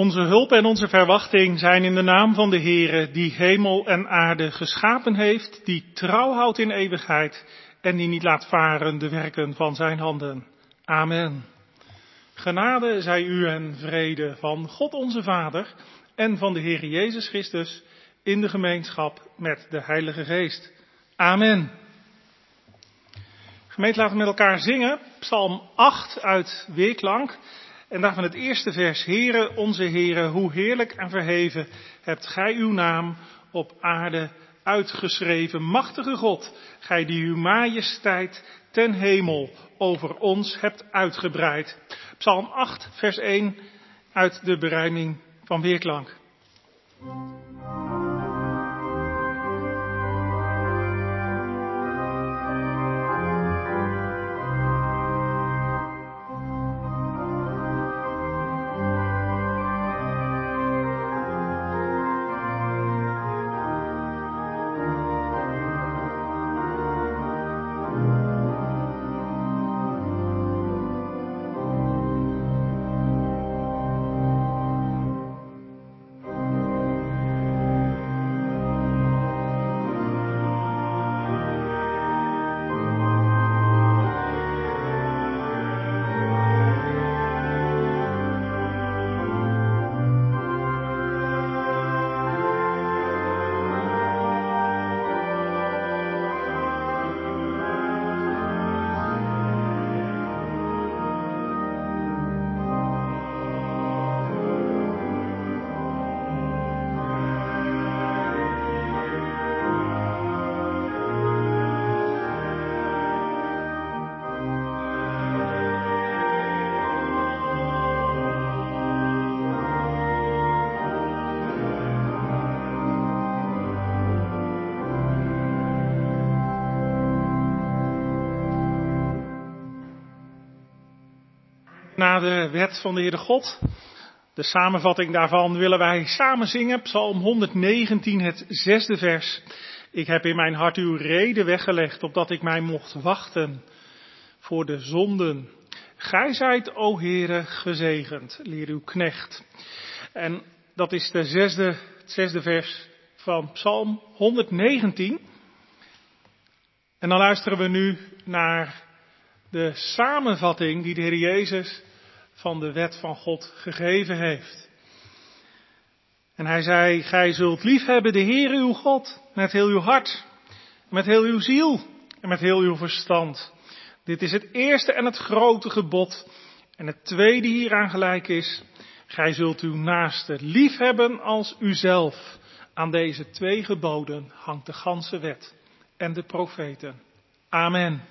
Onze hulp en onze verwachting zijn in de naam van de Heere, die hemel en aarde geschapen heeft, die trouw houdt in eeuwigheid en die niet laat varen de werken van zijn handen. Amen. Genade zij u en vrede van God onze Vader en van de Heer Jezus Christus in de gemeenschap met de Heilige Geest. Amen. Gemeente, laten we met elkaar zingen. Psalm 8 uit Weerklank. En daarvan het eerste vers. Heere, onze Heere, hoe heerlijk en verheven hebt gij uw naam op aarde uitgeschreven. Machtige God, gij die uw majesteit ten hemel over ons hebt uitgebreid. Psalm 8, vers 1 uit de berijming van Weerklank. De wet van de Heere God. De samenvatting daarvan willen wij samen zingen. Psalm 119, het zesde vers. Ik heb in mijn hart uw reden weggelegd, opdat ik mij mocht wachten voor de zonden. Gij zijt, o Heere, gezegend, leer uw knecht. En dat is de het zesde vers van Psalm 119. En dan luisteren we nu naar de samenvatting die de Heer Jezus van de wet van God gegeven heeft. En hij zei, gij zult liefhebben de Heer uw God met heel uw hart, met heel uw ziel en met heel uw verstand. Dit is het eerste en het grote gebod. En het tweede hieraan gelijk is, gij zult uw naaste liefhebben als uzelf. Aan deze twee geboden hangt de ganse wet en de profeten. Amen.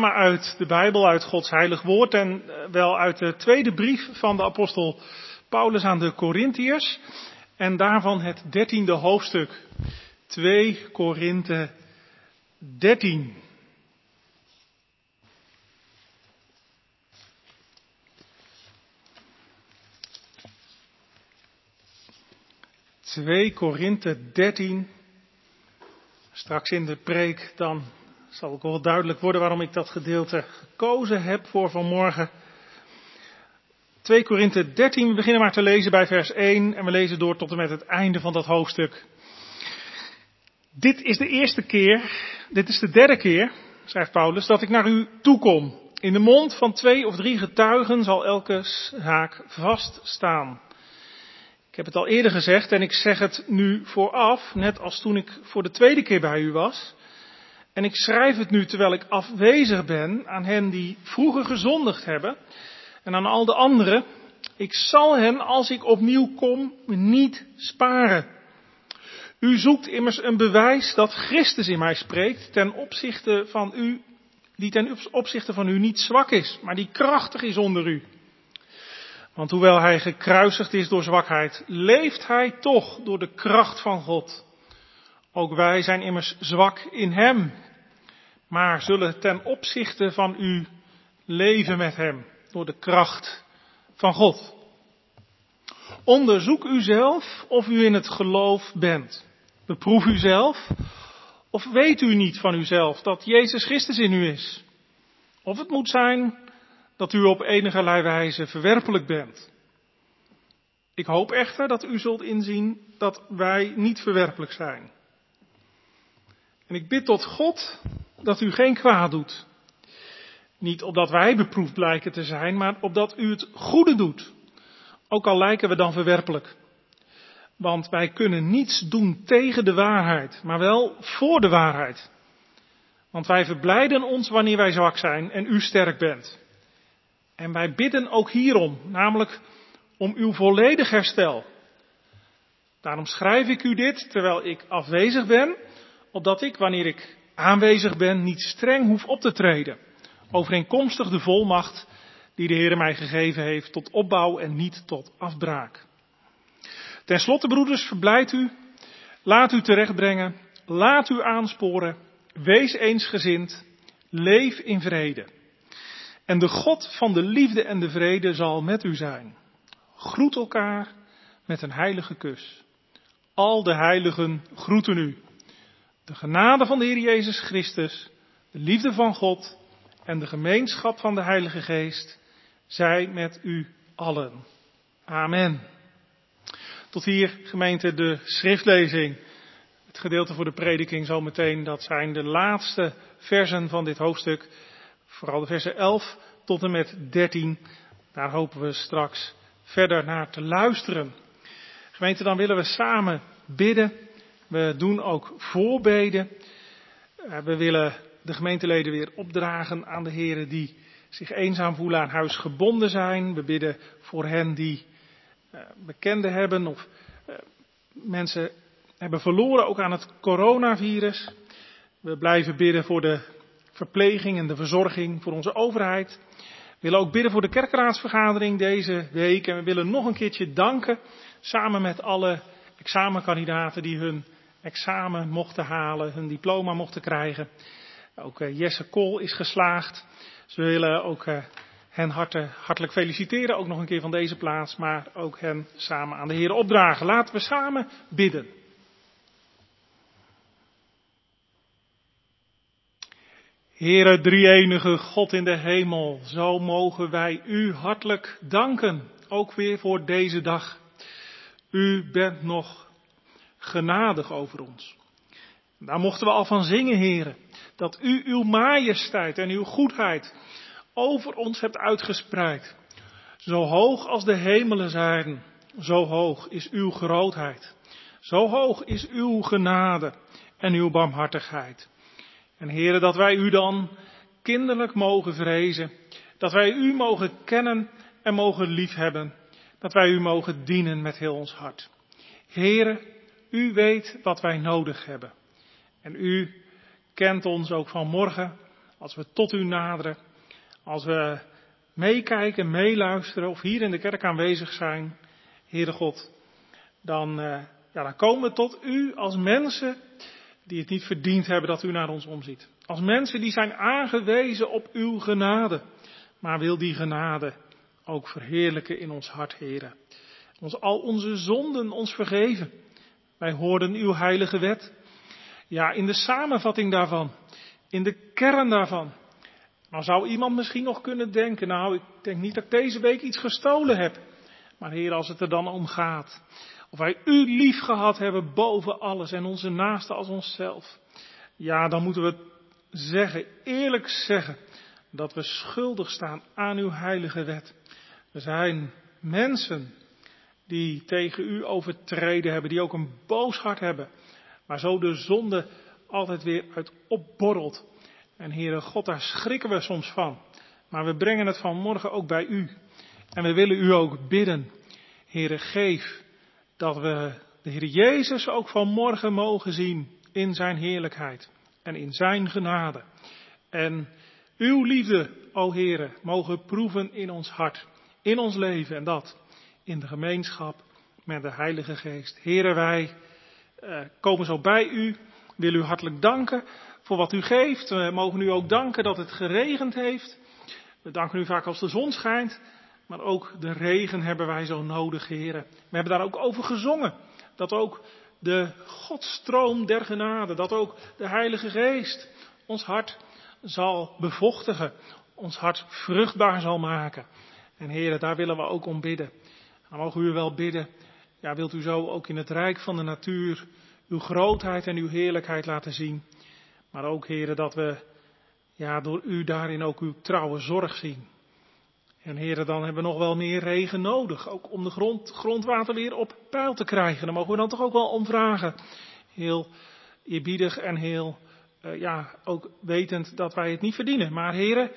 Samen uit de Bijbel, uit Gods heilig woord en eh, wel uit de tweede brief van de apostel Paulus aan de Corinthiërs. En daarvan het dertiende hoofdstuk. 2 Korinthe 13. 2 Korinthe 13. Straks in de preek dan zal ook wel duidelijk worden waarom ik dat gedeelte gekozen heb voor vanmorgen. 2 Korinthe 13, we beginnen maar te lezen bij vers 1 en we lezen door tot en met het einde van dat hoofdstuk. Dit is de eerste keer, dit is de derde keer, schrijft Paulus, dat ik naar u toekom. In de mond van twee of drie getuigen zal elke zaak vaststaan. Ik heb het al eerder gezegd en ik zeg het nu vooraf, net als toen ik voor de tweede keer bij u was. En ik schrijf het nu terwijl ik afwezig ben aan hen die vroeger gezondigd hebben en aan al de anderen. Ik zal hen, als ik opnieuw kom, niet sparen. U zoekt immers een bewijs dat Christus in mij spreekt ten opzichte van u, die ten opzichte van u niet zwak is, maar die krachtig is onder u. Want hoewel hij gekruisigd is door zwakheid, leeft hij toch door de kracht van God. Ook wij zijn immers zwak in hem, maar zullen ten opzichte van u leven met hem door de kracht van God. Onderzoek uzelf of u in het geloof bent. Beproef uzelf of weet u niet van uzelf dat Jezus Christus in u is. Of het moet zijn dat u op enige wijze verwerpelijk bent. Ik hoop echter dat u zult inzien dat wij niet verwerpelijk zijn. En ik bid tot God dat u geen kwaad doet. Niet opdat wij beproefd blijken te zijn, maar opdat u het goede doet. Ook al lijken we dan verwerpelijk. Want wij kunnen niets doen tegen de waarheid, maar wel voor de waarheid. Want wij verblijden ons wanneer wij zwak zijn en u sterk bent. En wij bidden ook hierom, namelijk om uw volledig herstel. Daarom schrijf ik u dit terwijl ik afwezig ben, opdat ik, wanneer ik aanwezig ben, niet streng hoef op te treden, overeenkomstig de volmacht die de Heer mij gegeven heeft tot opbouw en niet tot afbraak. Ten slotte, broeders, verblijd u, laat u terechtbrengen, laat u aansporen, wees eensgezind, leef in vrede. En de God van de liefde en de vrede zal met u zijn. Groet elkaar met een heilige kus. Al de heiligen groeten u. De genade van de Heer Jezus Christus, de liefde van God en de gemeenschap van de Heilige Geest zij met u allen. Amen. Tot hier gemeente de schriftlezing. Het gedeelte voor de prediking zometeen, dat zijn de laatste versen van dit hoofdstuk. Vooral de versen 11 tot en met 13. Daar hopen we straks verder naar te luisteren. Gemeente, dan willen we samen bidden. We doen ook voorbeden. Eh, we willen de gemeenteleden weer opdragen aan de heren die zich eenzaam voelen, aan huis gebonden zijn. We bidden voor hen die uh, bekenden hebben of uh, mensen hebben verloren ook aan het coronavirus. We blijven bidden voor de verpleging en de verzorging voor onze overheid. We willen ook bidden voor de kerkraadsvergadering deze week. En we willen nog een keertje danken samen met alle examenkandidaten die hun examen mochten halen, hun diploma mochten krijgen. Ook uh, Jesse Kool is geslaagd. Dus we willen ook uh, hen hartelijk feliciteren, ook nog een keer van deze plaats, maar ook hen samen aan de Heer opdragen. Laten we samen bidden. Heere drieënige God in de hemel, zo mogen wij u hartelijk danken, ook weer voor deze dag. U bent nog genadig over ons. Daar mochten we al van zingen, heren, dat u uw majesteit en uw goedheid over ons hebt uitgespreid. Zo hoog als de hemelen zijn, zo hoog is uw grootheid. Zo hoog is uw genade en uw barmhartigheid. En heren, dat wij u dan kinderlijk mogen vrezen, dat wij u mogen kennen en mogen liefhebben, dat wij u mogen dienen met heel ons hart. Heren, u weet wat wij nodig hebben. En u kent ons ook vanmorgen, als we tot u naderen, als we meekijken, meeluisteren of hier in de kerk aanwezig zijn, Heere God, dan, uh, ja, dan komen we tot u als mensen die het niet verdiend hebben dat u naar ons omziet. Als mensen die zijn aangewezen op uw genade. Maar wil die genade ook verheerlijken in ons hart, heren. Ons al onze zonden ons vergeven. Wij hoorden uw heilige wet. Ja, in de samenvatting daarvan, in de kern daarvan. Nou zou iemand misschien nog kunnen denken, nou ik denk niet dat ik deze week iets gestolen heb. Maar Heer, als het er dan om gaat, of wij u lief gehad hebben boven alles en onze naaste als onszelf. Ja, dan moeten we zeggen, eerlijk zeggen, dat we schuldig staan aan uw heilige wet. We zijn mensen die tegen u overtreden hebben, die ook een boos hart hebben, maar zo de zonde altijd weer uit opborrelt. En Heere God, daar schrikken we soms van. Maar we brengen het vanmorgen ook bij u. En we willen u ook bidden. Heere, geef dat we de Heer Jezus ook vanmorgen mogen zien in zijn heerlijkheid en in zijn genade. En uw liefde, o Heere, mogen proeven in ons hart, in ons leven en dat in de gemeenschap met de Heilige Geest. Heere, wij uh, komen zo bij u, willen u hartelijk danken voor wat u geeft. We mogen u ook danken dat het geregend heeft. We danken u vaak als de zon schijnt, maar ook de regen hebben wij zo nodig, heren. We hebben daar ook over gezongen. Dat ook de Godstroom der genade, dat ook de Heilige Geest ons hart zal bevochtigen, ons hart vruchtbaar zal maken. En heren, daar willen we ook om bidden. Dan mogen u wel bidden. Ja, wilt u zo ook in het rijk van de natuur uw grootheid en uw heerlijkheid laten zien. Maar ook, heren, dat we ja, door u daarin ook uw trouwe zorg zien. En heren, dan hebben we nog wel meer regen nodig. Ook om de grond, grondwater weer op peil te krijgen. Dan mogen we dan toch ook wel om vragen. Heel eerbiedig en heel, uh, ja, ook wetend dat wij het niet verdienen. Maar heren,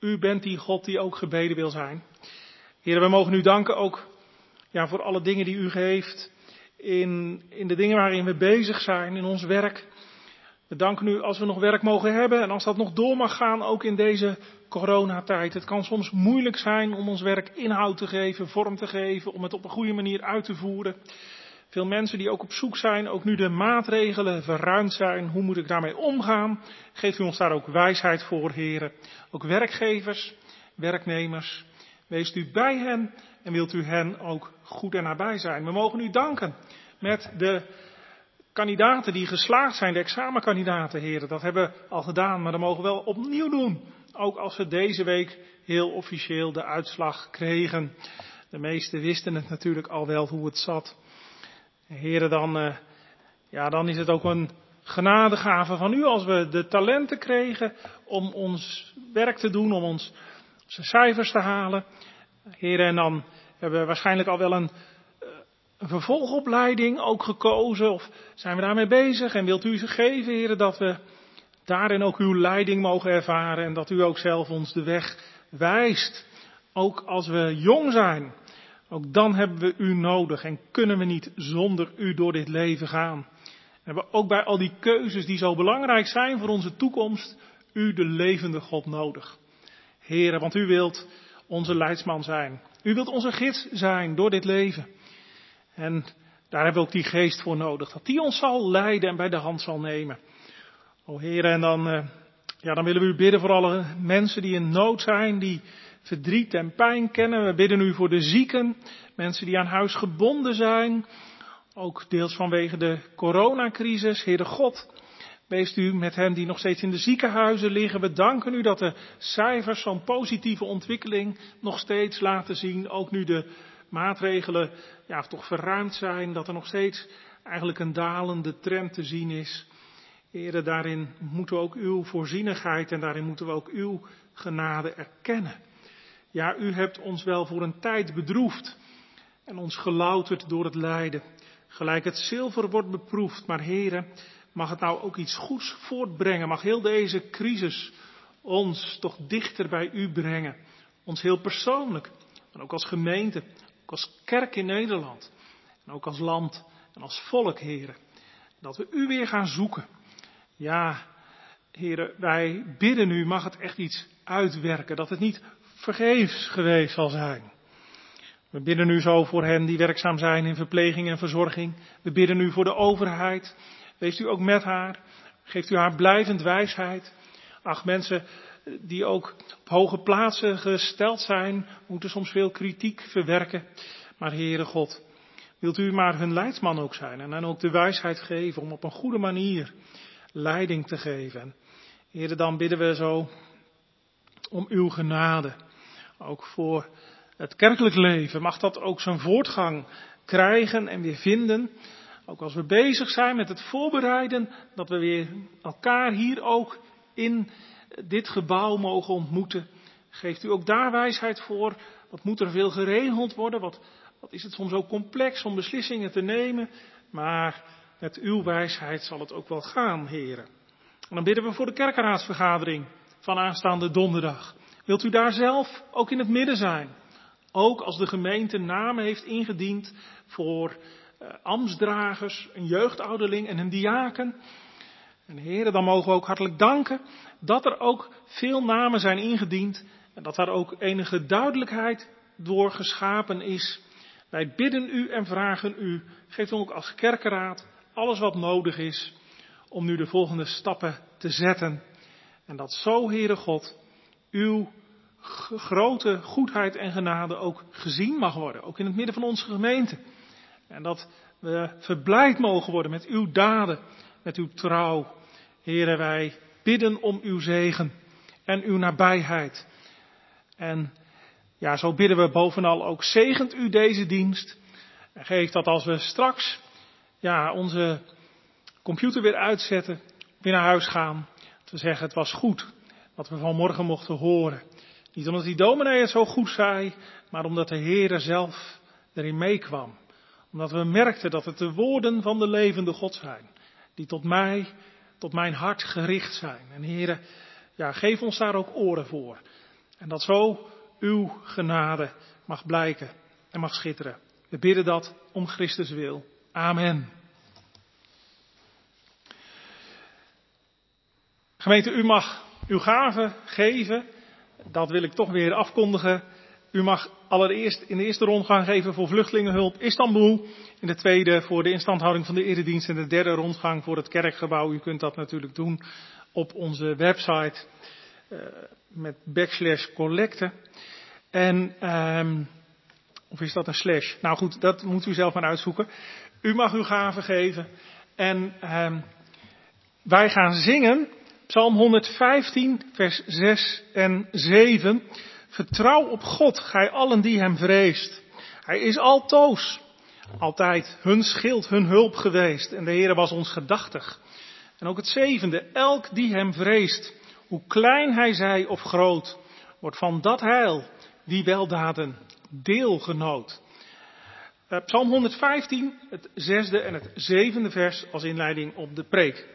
u bent die God die ook gebeden wil zijn. Heren, we mogen u danken ook voor alle dingen die u geeft. In, in de dingen waarin we bezig zijn, in ons werk. We danken u als we nog werk mogen hebben en als dat nog door mag gaan, ook in deze coronatijd. Het kan soms moeilijk zijn om ons werk inhoud te geven, vorm te geven, om het op een goede manier uit te voeren. Veel mensen die ook op zoek zijn, ook nu de maatregelen verruimd zijn, hoe moet ik daarmee omgaan? Geeft u ons daar ook wijsheid voor, heren. Ook werkgevers, werknemers, wees u bij hen en wilt u hen ook goed en nabij zijn. We mogen u danken met de kandidaten die geslaagd zijn, de examenkandidaten, heren. Dat hebben we al gedaan, maar dat mogen we wel opnieuw doen. Ook als we deze week heel officieel de uitslag kregen. De meesten wisten het natuurlijk al wel hoe het zat. Heren, dan, uh, ja, dan is het ook een genadegave van u als we de talenten kregen om ons werk te doen, om ons, onze cijfers te halen. Heren, en dan hebben we waarschijnlijk al wel een een vervolgopleiding ook gekozen? Of zijn we daarmee bezig? En wilt u ze geven, heren, dat we daarin ook uw leiding mogen ervaren en dat u ook zelf ons de weg wijst? Ook als we jong zijn, ook dan hebben we u nodig en kunnen we niet zonder u door dit leven gaan. We hebben ook bij al die keuzes die zo belangrijk zijn voor onze toekomst, u de levende God nodig. Heren, want u wilt onze leidsman zijn. U wilt onze gids zijn door dit leven. En daar hebben we ook die geest voor nodig. Dat die ons zal leiden en bij de hand zal nemen. O Heer, en dan, uh, ja, dan willen we u bidden voor alle mensen die in nood zijn, die verdriet en pijn kennen. We bidden u voor de zieken, mensen die aan huis gebonden zijn. Ook deels vanwege de coronacrisis. Heere God, wees u met hen die nog steeds in de ziekenhuizen liggen. We danken u dat de cijfers zo'n positieve ontwikkeling nog steeds laten zien. Ook nu de maatregelen ja, toch verruimd zijn, dat er nog steeds eigenlijk een dalende trend te zien is. Heren, daarin moeten we ook uw voorzienigheid en daarin moeten we ook uw genade erkennen. Ja, u hebt ons wel voor een tijd bedroefd en ons gelouterd door het lijden. Gelijk het zilver wordt beproefd, maar heren, mag het nou ook iets goeds voortbrengen? Mag heel deze crisis ons toch dichter bij u brengen? Ons heel persoonlijk, maar ook als gemeente, ook als kerk in Nederland. En ook als land en als volk, heren. Dat we u weer gaan zoeken. Ja, heren, wij bidden u, mag het echt iets uitwerken. Dat het niet vergeefs geweest zal zijn. We bidden u zo voor hen die werkzaam zijn in verpleging en verzorging. We bidden u voor de overheid. Wees u ook met haar. Geeft u haar blijvend wijsheid. Ach, mensen die ook op hoge plaatsen gesteld zijn, moeten soms veel kritiek verwerken. Maar Heere God, Wilt u maar hun leidsman ook zijn en hen ook de wijsheid geven om op een goede manier leiding te geven. Heer, dan bidden we zo om uw genade. Ook voor het kerkelijk leven mag dat ook zijn voortgang krijgen en weer vinden. Ook als we bezig zijn met het voorbereiden, dat we weer elkaar hier ook in dit gebouw mogen ontmoeten. Geeft u ook daar wijsheid voor? Wat moet er veel geregeld worden? Wat, wat is het soms ook complex om beslissingen te nemen? Maar met uw wijsheid zal het ook wel gaan, heren. En dan bidden we voor de kerkenraadsvergadering van aanstaande donderdag. Wilt u daar zelf ook in het midden zijn? Ook als de gemeente namen heeft ingediend voor ambtsdragers, een jeugdouderling en een diaken. En heren, dan mogen we ook hartelijk danken dat er ook veel namen zijn ingediend en dat daar ook enige duidelijkheid door geschapen is. Wij bidden u en vragen u, geef ons ook als kerkenraad alles wat nodig is om nu de volgende stappen te zetten. En dat zo, Heere God, uw grote goedheid en genade ook gezien mag worden, ook in het midden van onze gemeente. En dat we verblijd mogen worden met uw daden, met uw trouw. Here, wij bidden om uw zegen en uw nabijheid. En ja, zo bidden we bovenal ook, zegent u deze dienst. En geef dat als we straks ja, onze computer weer uitzetten, weer naar huis gaan, te zeggen het was goed wat we vanmorgen mochten horen. Niet omdat die dominee het zo goed zei, maar omdat de Heere zelf erin meekwam. Omdat we merkten dat het de woorden van de levende God zijn. Die tot mij, tot mijn hart gericht zijn. En Heere, ja, geef ons daar ook oren voor. En dat zo uw genade mag blijken en mag schitteren. We bidden dat om Christus wil. Amen. Gemeente, u mag uw gave geven. Dat wil ik toch weer afkondigen. U mag allereerst in de eerste rondgang geven voor vluchtelingenhulp Istanbul. In de tweede voor de instandhouding van de eredienst. En de derde rondgang voor het kerkgebouw. U kunt dat natuurlijk doen op onze website. Uh, met backslash collecte. En, um, of is dat een slash? Nou goed, dat moet u zelf maar uitzoeken. U mag uw gave geven. En um, wij gaan zingen Psalm 115, vers 6 en 7. Vertrouw op God, gij allen die hem vreest. Hij is altoos, altijd hun schild, hun hulp geweest. En de Heer was ons gedachtig. En ook het zevende, elk die hem vreest, hoe klein hij zij of groot, wordt van dat heil, die weldaden, deelgenoot. Uh, Psalm 115, het zesde en het zevende vers als inleiding op de preek.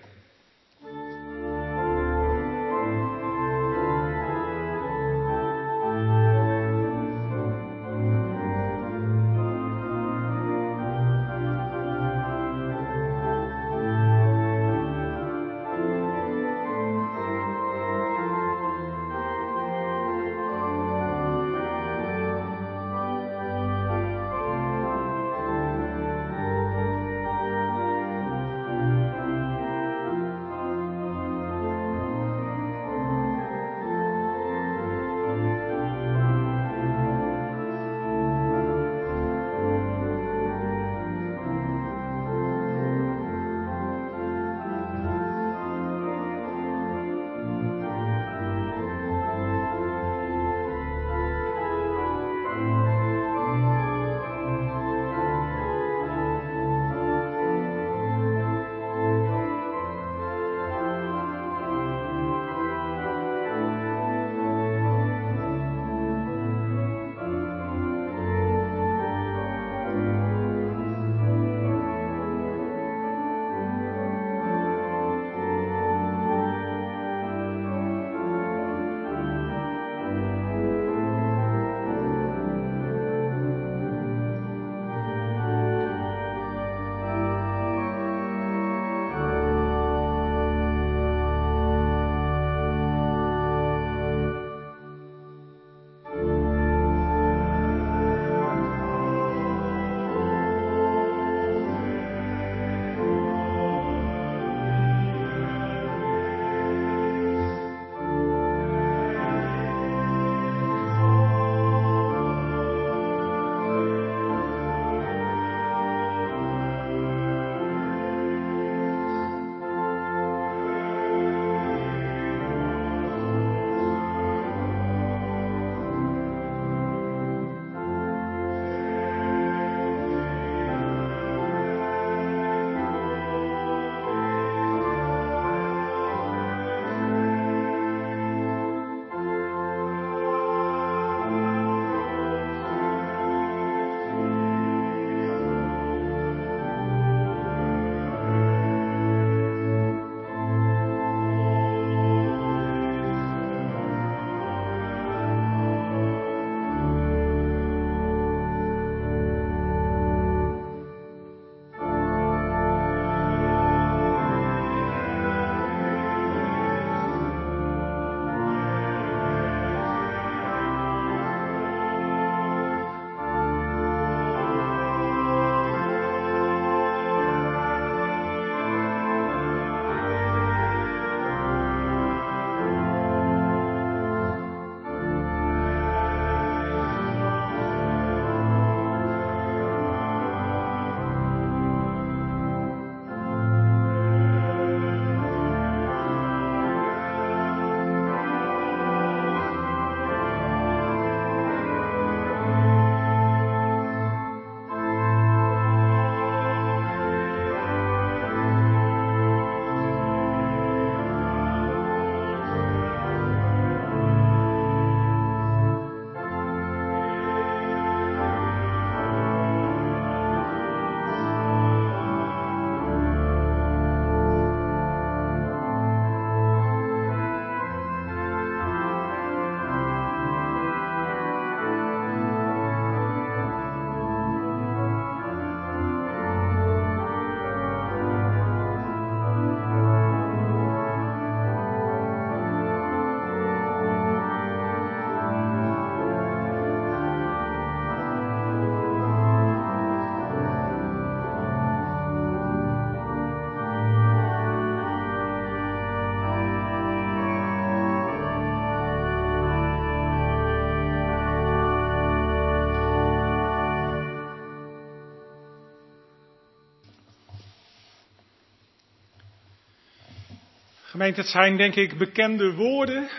Gemeente, het zijn denk ik bekende woorden.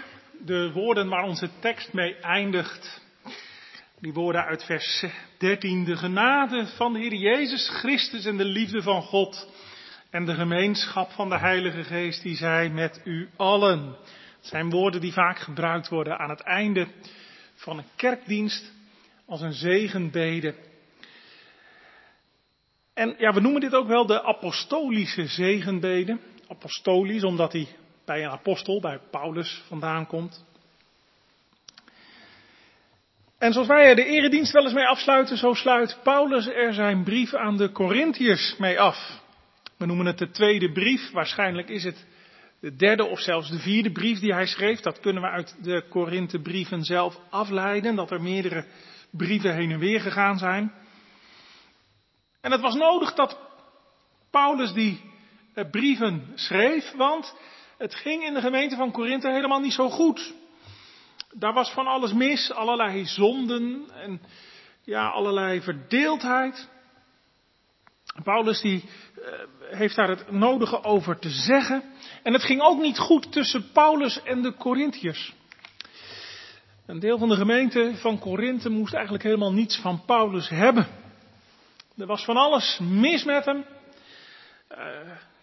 De woorden waar onze tekst mee eindigt. Die woorden uit vers 13. De genade van de Heer Jezus Christus en de liefde van God en de gemeenschap van de Heilige Geest die zij met u allen. Het zijn woorden die vaak gebruikt worden aan het einde van een kerkdienst als een zegenbede. En ja, we noemen dit ook wel de apostolische zegenbede. Apostolisch, omdat hij bij een apostel, bij Paulus, vandaan komt. En zoals wij er de eredienst wel eens mee afsluiten, zo sluit Paulus er zijn brief aan de Corinthiërs mee af. We noemen het de tweede brief, waarschijnlijk is het de derde of zelfs de vierde brief die hij schreef. Dat kunnen we uit de Korinthebrieven zelf afleiden, dat er meerdere brieven heen en weer gegaan zijn. En het was nodig dat Paulus die brieven schreef, want het ging in de gemeente van Korinthe helemaal niet zo goed. Daar was van alles mis, allerlei zonden en ja, allerlei verdeeldheid. Paulus die uh, heeft daar het nodige over te zeggen. En het ging ook niet goed tussen Paulus en de Corinthiërs. Een deel van de gemeente van Korinthe moest eigenlijk helemaal niets van Paulus hebben. Er was van alles mis met hem. Uh,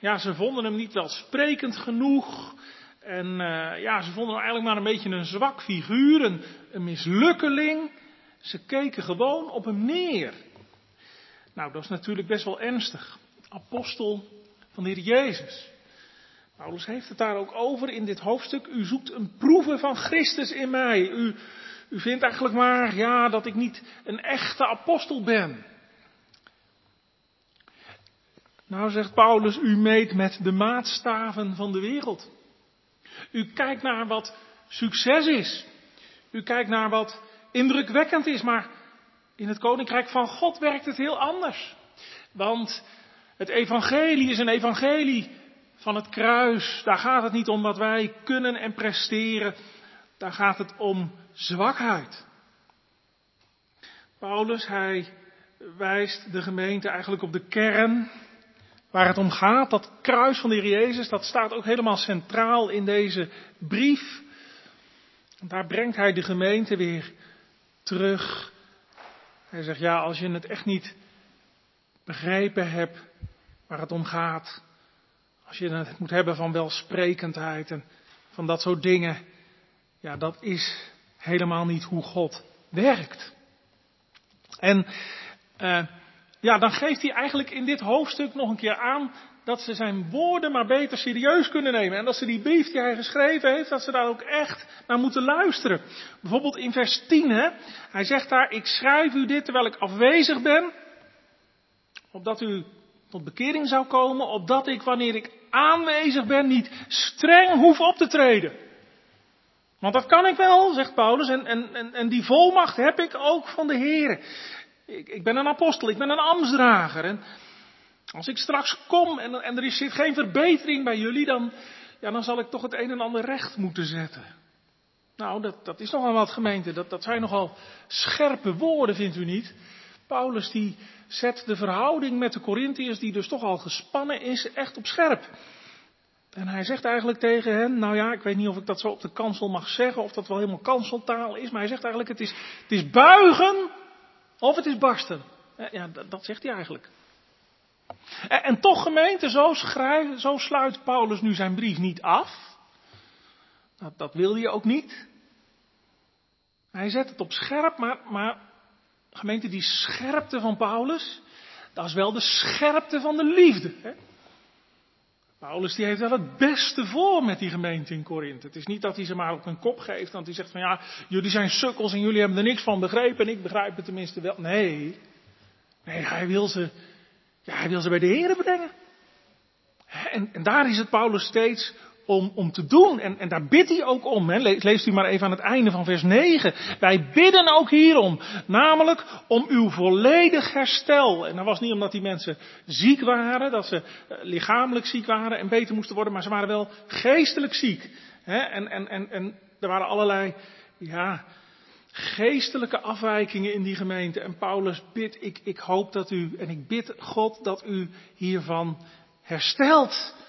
ja, ze vonden hem niet welsprekend genoeg. En uh, ja, ze vonden hem eigenlijk maar een beetje een zwak figuur, een, een mislukkeling. Ze keken gewoon op hem neer. Nou, dat is natuurlijk best wel ernstig. Apostel van de Heer Jezus. Paulus heeft het daar ook over in dit hoofdstuk. U zoekt een proeven van Christus in mij. U, u vindt eigenlijk maar, ja, dat ik niet een echte apostel ben. Nou, zegt Paulus, u meet met de maatstaven van de wereld. U kijkt naar wat succes is. U kijkt naar wat indrukwekkend is, maar in het koninkrijk van God werkt het heel anders. Want het evangelie is een evangelie van het kruis. Daar gaat het niet om wat wij kunnen en presteren. Daar gaat het om zwakheid. Paulus, hij wijst de gemeente eigenlijk op de kern waar het om gaat. Dat kruis van de Heer Jezus, dat staat ook helemaal centraal in deze brief. Daar brengt hij de gemeente weer terug. Hij zegt, ja, als je het echt niet begrepen hebt waar het om gaat, als je het moet hebben van welsprekendheid en van dat soort dingen, ja, dat is helemaal niet hoe God werkt. En uh, ja, dan geeft hij eigenlijk in dit hoofdstuk nog een keer aan dat ze zijn woorden maar beter serieus kunnen nemen. En dat ze die brief die hij geschreven heeft, dat ze daar ook echt naar moeten luisteren. Bijvoorbeeld in vers 10, hè, hij zegt daar, ik schrijf u dit terwijl ik afwezig ben, opdat u tot bekering zou komen, opdat ik wanneer ik aanwezig ben niet streng hoef op te treden. Want dat kan ik wel, zegt Paulus, en, en, en, die volmacht heb ik ook van de Heer. Ik, ik ben een apostel, ik ben een ambtsdrager. En als ik straks kom en, en er zit geen verbetering bij jullie, dan, ja, dan zal ik toch het een en ander recht moeten zetten. Nou, dat, dat is nogal wat gemeente. Dat, dat zijn nogal scherpe woorden, vindt u niet? Paulus die zet de verhouding met de Corinthiërs, die dus toch al gespannen is, echt op scherp. En hij zegt eigenlijk tegen hen, nou ja, ik weet niet of ik dat zo op de kansel mag zeggen, of dat wel helemaal kanseltaal is, maar hij zegt eigenlijk, het is, het is buigen of het is barsten. Ja, dat zegt hij eigenlijk. En toch gemeente, zo, zo sluit Paulus nu zijn brief niet af. Dat, dat wil ook niet. Hij zet het op scherp, maar, maar gemeente, die scherpte van Paulus, dat is wel de scherpte van de liefde. Hè? Paulus die heeft wel het beste voor met die gemeente in Korinthe. Het is niet dat hij ze maar op hun kop geeft, want hij zegt van ja, jullie zijn sukkels en jullie hebben er niks van begrepen en ik begrijp het tenminste wel. Nee, nee hij, wil ze, ja, hij wil ze bij de Heren brengen. En, en daar is het Paulus steeds om, om te doen. En, en daar bidt hij ook om. Hè. Leest u maar even aan het einde van vers 9. Wij bidden ook hierom. Namelijk om uw volledig herstel. En dat was niet omdat die mensen ziek waren, dat ze eh, lichamelijk ziek waren en beter moesten worden, maar ze waren wel geestelijk ziek. Hè. En, en, en, en er waren allerlei, ja, geestelijke afwijkingen in die gemeente. En Paulus bidt, ik, ik hoop dat u, en ik bid God dat u hiervan herstelt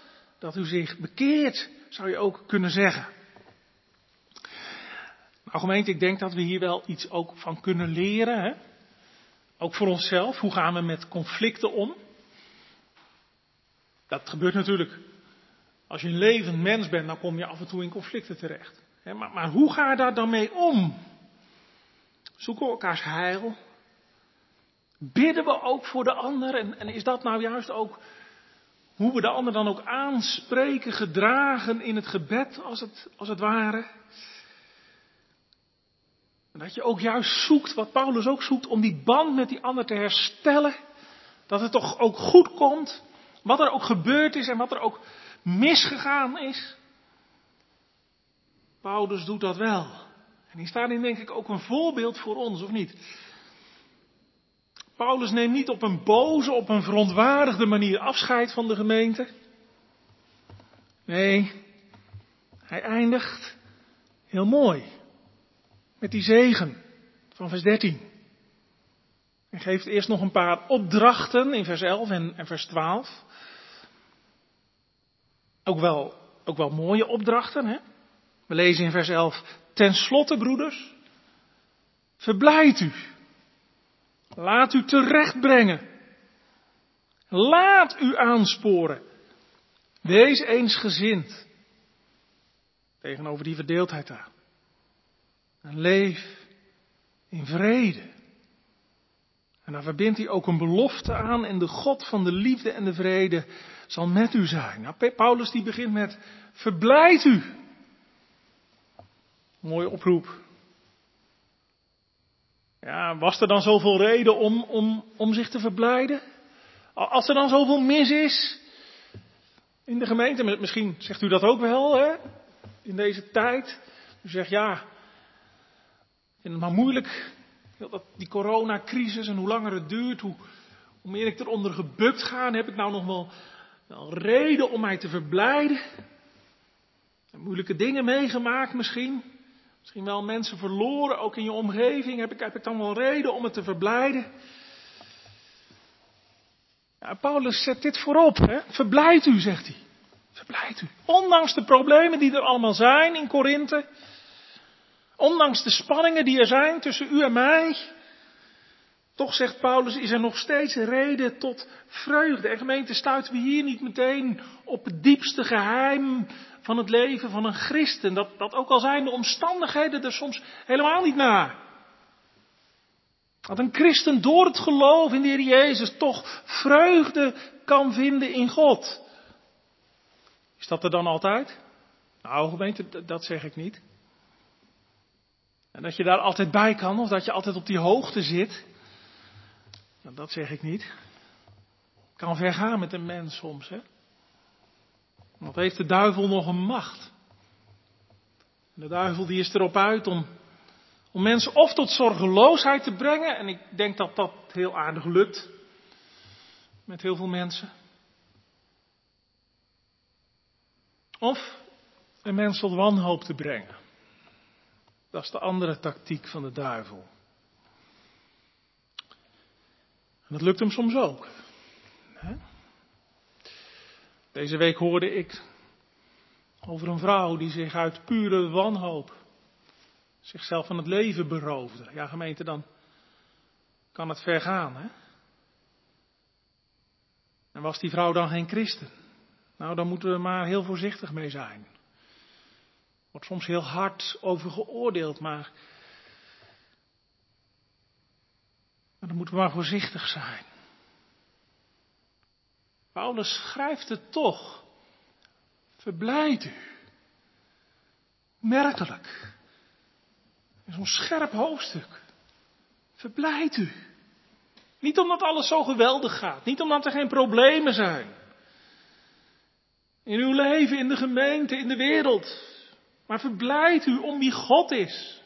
dat u zich bekeert zou je ook kunnen zeggen. Nou gemeente, ik denk dat we hier wel iets ook van kunnen leren. Hè? Ook voor onszelf. Hoe gaan we met conflicten om? Dat gebeurt natuurlijk. Als je een levend mens bent, dan kom je af en toe in conflicten terecht. Maar, maar hoe ga je daar dan mee om? Zoeken we elkaars heil? Bidden we ook voor de ander? En is dat nou juist ook hoe we de ander dan ook aanspreken, gedragen in het gebed, als het, als het ware? En dat je ook juist zoekt, wat Paulus ook zoekt, om die band met die ander te herstellen. Dat het toch ook goed komt. Wat er ook gebeurd is en wat er ook misgegaan is. Paulus doet dat wel. En die staat in denk ik ook een voorbeeld voor ons, of niet? Paulus neemt niet op een boze, op een verontwaardigde manier afscheid van de gemeente. Nee, hij eindigt heel mooi met die zegen van vers 13. Hij geeft eerst nog een paar opdrachten in vers 11 en, vers 12. Ook wel, ook wel mooie opdrachten. Hè? We lezen in vers 11. Ten slotte, broeders, verblijd u. Laat u terechtbrengen. Laat u aansporen. Wees eensgezind. Tegenover die verdeeldheid daar. En leef in vrede. En daar verbindt hij ook een belofte aan en de God van de liefde en de vrede zal met u zijn. Nou, Paulus die begint met verblijd u. Mooie oproep. Ja, was er dan zoveel reden om, om, om zich te verblijden? Als er dan zoveel mis is in de gemeente, misschien zegt u dat ook wel, hè? In deze tijd. U zegt ja, ik vind het maar moeilijk, die coronacrisis en hoe langer het duurt, hoe, hoe meer ik eronder gebukt ga, heb ik nou nog wel, wel reden om mij te verblijden? Moeilijke dingen meegemaakt misschien. Misschien wel mensen verloren, ook in je omgeving. Heb ik, heb ik dan wel reden om het te verblijden? Ja, Paulus zet dit voorop. Hè? Verblijd u, zegt hij. Verblijd u. Ondanks de problemen die er allemaal zijn in Korinthe. Ondanks de spanningen die er zijn tussen u en mij. Toch zegt Paulus, is er nog steeds reden tot vreugde. En gemeente, stuiten we hier niet meteen op het diepste geheim van het leven van een christen. Dat, dat ook al zijn de omstandigheden er soms helemaal niet naar. Dat een christen door het geloof in de Heer Jezus toch vreugde kan vinden in God. Is dat er dan altijd? Nou, gemeente, dat zeg ik niet. En dat je daar altijd bij kan, of dat je altijd op die hoogte zit. Nou, dat zeg ik niet. Kan ver gaan met een mens soms, hè. Wat heeft de duivel nog een macht? De duivel die is erop uit om, om mensen of tot zorgeloosheid te brengen. En ik denk dat dat heel aardig lukt. Met heel veel mensen. Of een mens tot wanhoop te brengen. Dat is de andere tactiek van de duivel. En dat lukt hem soms ook. Deze week hoorde ik over een vrouw die zich uit pure wanhoop zichzelf van het leven beroofde. Ja, gemeente, dan kan het ver gaan, hè? En was die vrouw dan geen christen? Nou, dan moeten we maar heel voorzichtig mee zijn. Wordt soms heel hard over geoordeeld, maar. Maar dan moeten we maar voorzichtig zijn. Paulus schrijft het toch. Verblijd u. Merkelijk. In zo'n scherp hoofdstuk. Verblijd u. Niet omdat alles zo geweldig gaat. Niet omdat er geen problemen zijn. In uw leven, in de gemeente, in de wereld. Maar verblijd u om wie God is.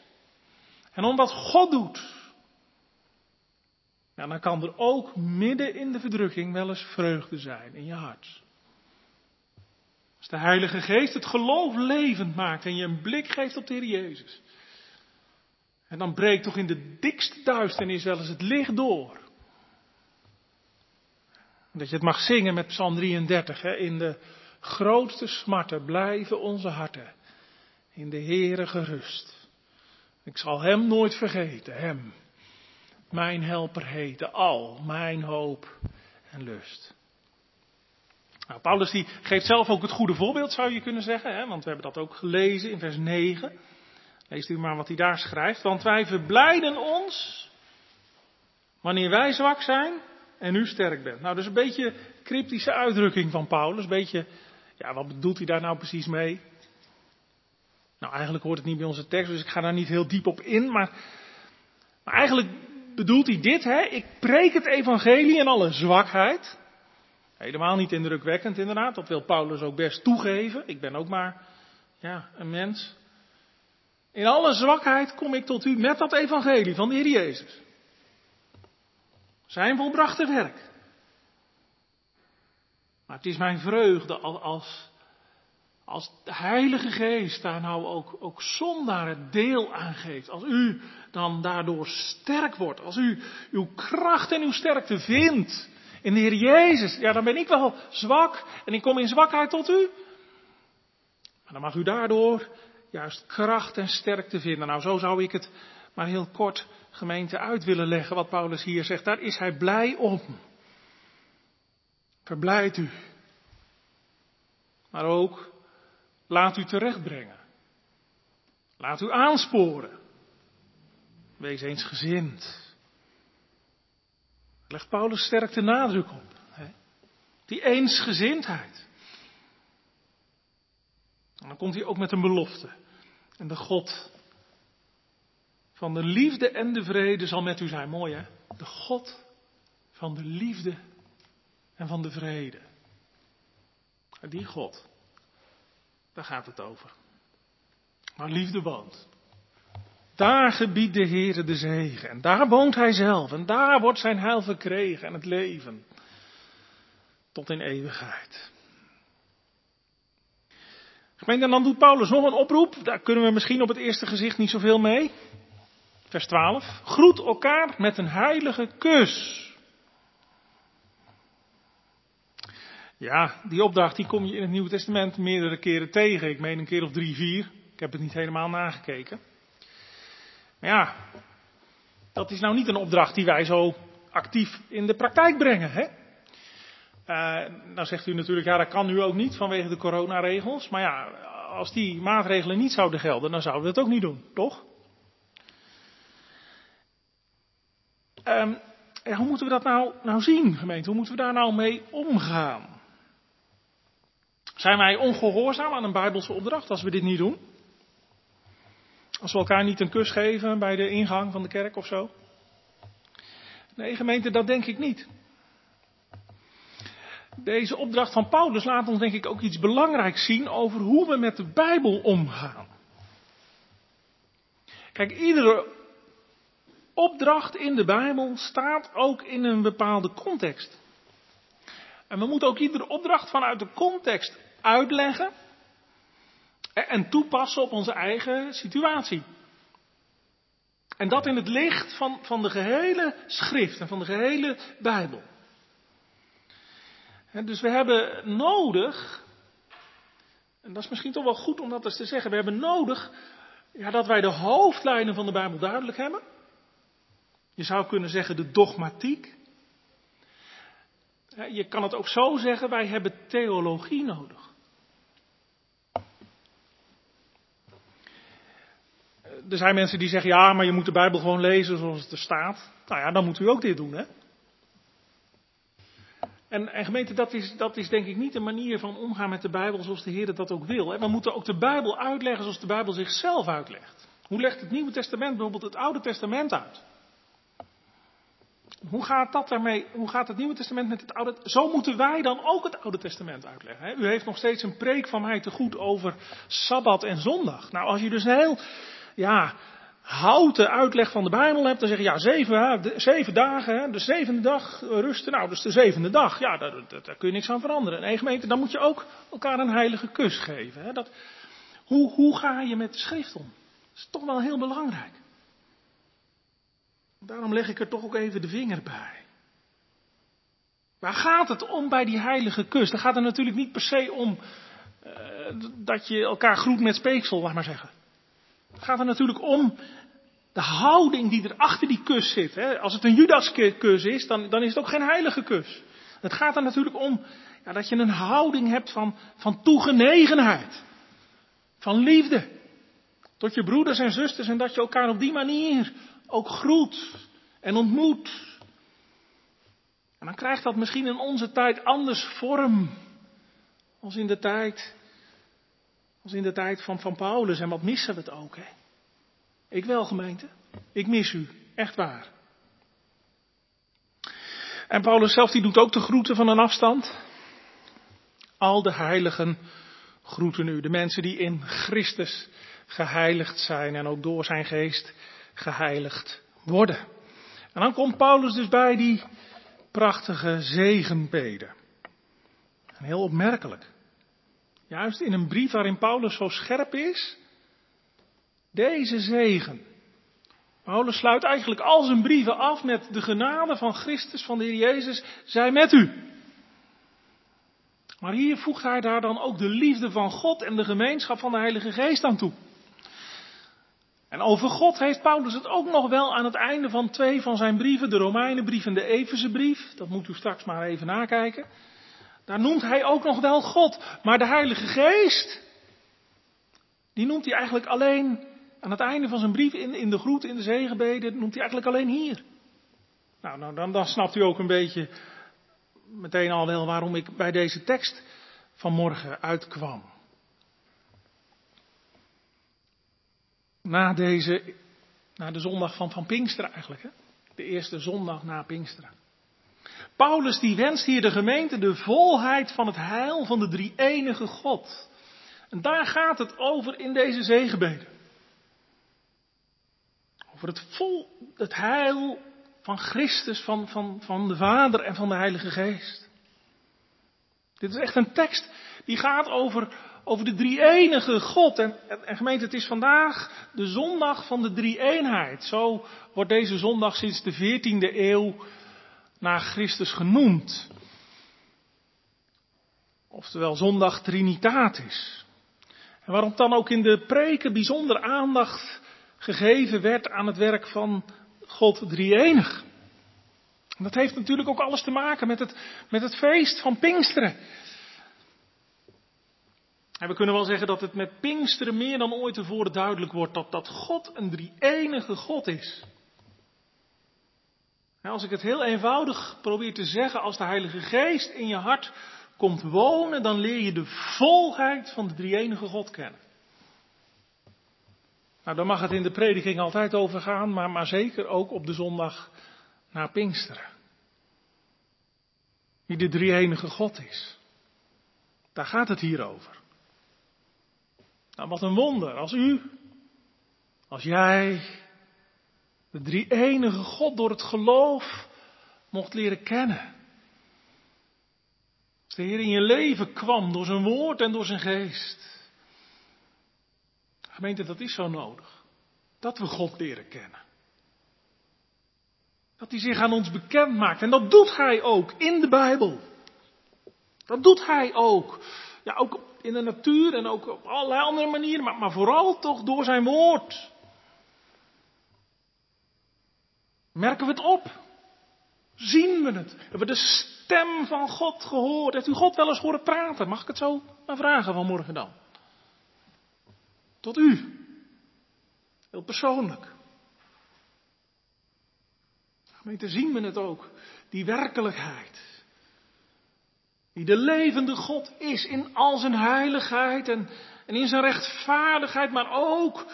En om wat God doet. Ja, dan kan er ook midden in de verdrukking wel eens vreugde zijn in je hart. Als de Heilige Geest het geloof levend maakt en je een blik geeft op de Heer Jezus. En dan breekt toch in de dikste duisternis wel eens het licht door. Dat je het mag zingen met Psalm 33, hè, in de grootste smarten blijven onze harten in de Heere gerust. Ik zal Hem nooit vergeten, Hem, mijn helper heten, al mijn hoop en lust. Nou, Paulus die geeft zelf ook het goede voorbeeld, zou je kunnen zeggen, hè? want we hebben dat ook gelezen in vers 9. Leest u maar wat hij daar schrijft. Want wij verblijden ons wanneer wij zwak zijn en u sterk bent. Nou, dat is een beetje een cryptische uitdrukking van Paulus. Een beetje, ja, wat bedoelt hij daar nou precies mee? Nou, eigenlijk hoort het niet bij onze tekst, dus ik ga daar niet heel diep op in. Maar, maar eigenlijk bedoelt hij dit, hè? Ik preek het evangelie in alle zwakheid. Helemaal niet indrukwekkend inderdaad, dat wil Paulus ook best toegeven. Ik ben ook maar ja, een mens. In alle zwakheid kom ik tot u met dat evangelie van de Heer Jezus. Zijn volbrachte werk. Maar het is mijn vreugde als, als de Heilige Geest daar nou ook, ook het deel aan geeft. Als u dan daardoor sterk wordt. Als u uw kracht en uw sterkte vindt in de Heer Jezus. Ja, dan ben ik wel zwak en ik kom in zwakheid tot u. Maar dan mag u daardoor juist kracht en sterkte vinden. Nou, zo zou ik het maar heel kort gemeente uit willen leggen wat Paulus hier zegt. Daar is hij blij om. Verblijd u. Maar ook laat u terechtbrengen. Laat u aansporen. Wees eens gezind. Legt Paulus sterk de nadruk op. Hè? Die eensgezindheid. En dan komt hij ook met een belofte. En de God van de liefde en de vrede zal met u zijn. Mooi hè? De God van de liefde en van de vrede. Die God, daar gaat het over. Maar liefde woont. Daar gebiedt de Heer de zegen. En daar woont Hij zelf. En daar wordt zijn heil verkregen en het leven. Tot in eeuwigheid. En dan doet Paulus nog een oproep. Daar kunnen we misschien op het eerste gezicht niet zoveel mee. Vers 12. Groet elkaar met een heilige kus. Ja, die opdracht die kom je in het Nieuwe Testament meerdere keren tegen. Ik meen een keer of drie, vier. Ik heb het niet helemaal nagekeken. Maar ja, dat is nou niet een opdracht die wij zo actief in de praktijk brengen. Hè? Uh, nou zegt u natuurlijk, ja dat kan nu ook niet vanwege de coronaregels. Maar ja, als die maatregelen niet zouden gelden, dan zouden we het ook niet doen, toch? Um, hoe moeten we dat nou, nou zien, gemeente? Hoe moeten we daar nou mee omgaan? Zijn wij ongehoorzaam aan een Bijbelse opdracht als we dit niet doen? Als we elkaar niet een kus geven bij de ingang van de kerk of zo? Nee, gemeente, dat denk ik niet. Deze opdracht van Paulus laat ons denk ik ook iets belangrijks zien over hoe we met de Bijbel omgaan. Kijk, iedere opdracht in de Bijbel staat ook in een bepaalde context. En we moeten ook iedere opdracht vanuit de context uitleggen en toepassen op onze eigen situatie. En dat in het licht van, van de gehele schrift en van de gehele Bijbel. Dus we hebben nodig, en dat is misschien toch wel goed om dat eens te zeggen, we hebben nodig ja, dat wij de hoofdlijnen van de Bijbel duidelijk hebben. Je zou kunnen zeggen de dogmatiek. Je kan het ook zo zeggen, wij hebben theologie nodig. Er zijn mensen die zeggen, ja, maar je moet de Bijbel gewoon lezen zoals het er staat. Nou ja, dan moet u ook dit doen, hè. En, en gemeente, dat is, dat is denk ik niet de manier van omgaan met de Bijbel zoals de Heer dat ook wil. We moeten ook de Bijbel uitleggen zoals de Bijbel zichzelf uitlegt. Hoe legt het Nieuwe Testament bijvoorbeeld het Oude Testament uit? Hoe gaat dat daarmee? Hoe gaat het Nieuwe Testament met het Oude? Zo moeten wij dan ook het Oude Testament uitleggen. Hè? U heeft nog steeds een preek van mij te goed over Sabbat en Zondag. Nou, als je dus een heel ja, houten uitleg van de Bijbel hebt, dan zeg je ja, zeven, zeven dagen, de zevende dag rusten, nou, dus de zevende dag, ja, daar, daar, kun je niks aan veranderen. En gemeente, dan moet je ook elkaar een heilige kus geven. Hè. Dat, hoe, hoe ga je met de schrift om? Dat is toch wel heel belangrijk. Daarom leg ik er toch ook even de vinger bij. Waar gaat het om bij die heilige kus? Dan gaat het natuurlijk niet per se om uh, dat je elkaar groet met speeksel, laat maar zeggen. Het gaat er natuurlijk om de houding die er achter die kus zit. Hè. Als het een Judas-kus is, dan, dan is het ook geen heilige kus. Het gaat er natuurlijk om ja, dat je een houding hebt van, van toegenegenheid. Van liefde. Tot je broeders en zusters en dat je elkaar op die manier ook groet en ontmoet. En dan krijgt dat misschien in onze tijd anders vorm. Als in de tijd, als in de tijd van, van Paulus. En wat missen we het ook, hè? Ik wel, gemeente. Ik mis u. Echt waar. En Paulus zelf die doet ook de groeten van een afstand. Al de heiligen groeten u. De mensen die in Christus geheiligd zijn en ook door zijn geest geheiligd worden. En dan komt Paulus dus bij die prachtige zegenbeden. En heel opmerkelijk. Juist in een brief waarin Paulus zo scherp is. Deze zegen. Paulus sluit eigenlijk al zijn brieven af met de genade van Christus, van de Heer Jezus, zij met u. Maar hier voegt hij daar dan ook de liefde van God en de gemeenschap van de Heilige Geest aan toe. En over God heeft Paulus het ook nog wel aan het einde van twee van zijn brieven, de Romeinenbrief en de Efezebrief. Dat moet u straks maar even nakijken. Daar noemt hij ook nog wel God. Maar de Heilige Geest, die noemt hij eigenlijk alleen aan het einde van zijn brief in, in de groet, in de zegenbeden, noemt hij eigenlijk alleen hier. Nou, nou dan, snapt u ook een beetje meteen al wel waarom ik bij deze tekst vanmorgen uitkwam. na deze, na de zondag van, van Pinksteren eigenlijk, hè? de eerste zondag na Pinksteren. Paulus die wenst hier de gemeente de volheid van het heil van de drie enige God. En daar gaat het over in deze zegenbeden. Over het vol, het heil van Christus, van, van, van de Vader en van de Heilige Geest. Dit is echt een tekst die gaat over, over de drie-enige God. En, en, gemeente, het is vandaag de zondag van de drie-eenheid. Zo wordt deze zondag sinds de 14e eeuw naar Christus genoemd. Oftewel zondag Trinitatis. En waarom dan ook in de preken bijzonder aandacht gegeven werd aan het werk van God drie-enig. Dat heeft natuurlijk ook alles te maken met het, met het feest van Pinksteren. En we kunnen wel zeggen dat het met Pinksteren meer dan ooit tevoren duidelijk wordt dat, dat God een drie-enige God is. Als ik het heel eenvoudig probeer te zeggen, als de Heilige Geest in je hart komt wonen, dan leer je de volheid van de drie-enige God kennen. Nou, daar mag het in de prediking altijd over gaan, maar, maar zeker ook op de zondag na Pinksteren. Wie de drie-enige God is. Daar gaat het hier over. Nou, wat een wonder als u, als jij, de drie enige God door het geloof mocht leren kennen. Als de Heer in je leven kwam door zijn woord en door zijn geest. Gemeente, dat is zo nodig. Dat we God leren kennen. Dat hij zich aan ons bekend maakt. En dat doet hij ook in de Bijbel. Dat doet hij ook. Ja, ook in de natuur en ook op allerlei andere manieren, maar, maar vooral toch door zijn woord. Merken we het op? Zien we het? Hebben we de stem van God gehoord? Heeft u God wel eens horen praten? Mag ik het zo maar vragen vanmorgen dan? Tot u. Heel persoonlijk. Gemeente, zien we het ook? Die werkelijkheid. Die de levende God is in al zijn heiligheid en, en in zijn rechtvaardigheid, maar ook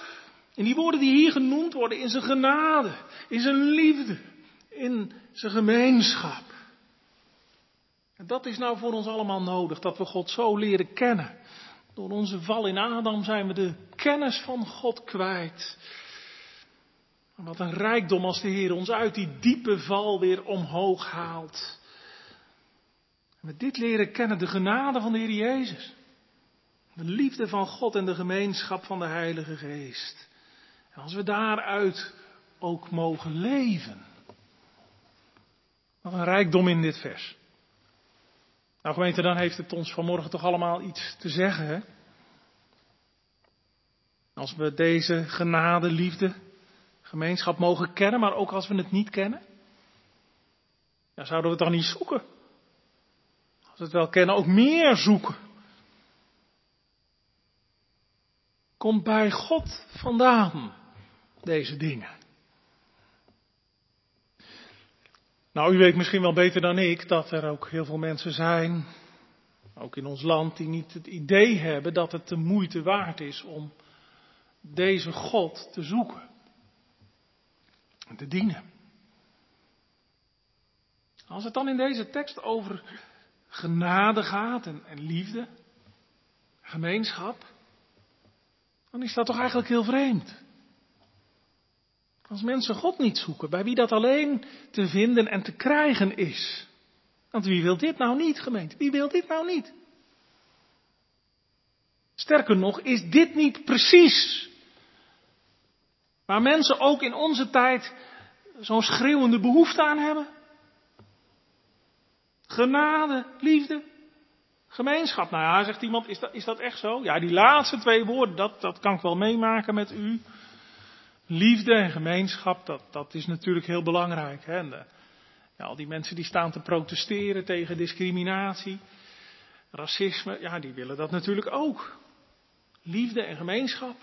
in die woorden die hier genoemd worden, in zijn genade, in zijn liefde, in zijn gemeenschap. En dat is nou voor ons allemaal nodig, dat we God zo leren kennen. Door onze val in Adam zijn we de kennis van God kwijt. wat een rijkdom als de Heer ons uit die diepe val weer omhoog haalt. Met dit leren kennen de genade van de Heer Jezus. De liefde van God en de gemeenschap van de Heilige Geest. En als we daaruit ook mogen leven. Wat een rijkdom in dit vers. Nou gemeente, dan heeft het ons vanmorgen toch allemaal iets te zeggen. Hè? Als we deze genade, liefde, gemeenschap mogen kennen, maar ook als we het niet kennen. Ja, zouden we het dan niet zoeken? Als we het wel kennen, ook meer zoeken. Komt bij God vandaan, deze dingen. Nou, u weet misschien wel beter dan ik dat er ook heel veel mensen zijn, ook in ons land, die niet het idee hebben dat het de moeite waard is om deze God te zoeken en te dienen. Als het dan in deze tekst over genade gaat en, en liefde, gemeenschap, dan is dat toch eigenlijk heel vreemd. Als mensen God niet zoeken, bij wie dat alleen te vinden en te krijgen is. Want wie wil dit nou niet, gemeente? Wie wil dit nou niet? Sterker nog, is dit niet precies waar mensen ook in onze tijd zo'n schreeuwende behoefte aan hebben? Genade, liefde, gemeenschap. Nou ja, zegt iemand, is dat, is dat echt zo? Ja, die laatste twee woorden, dat, dat kan ik wel meemaken met u. Liefde en gemeenschap, dat, dat is natuurlijk heel belangrijk. Hè? En ja, al die mensen die staan te protesteren tegen discriminatie, racisme, ja, die willen dat natuurlijk ook. Liefde en gemeenschap.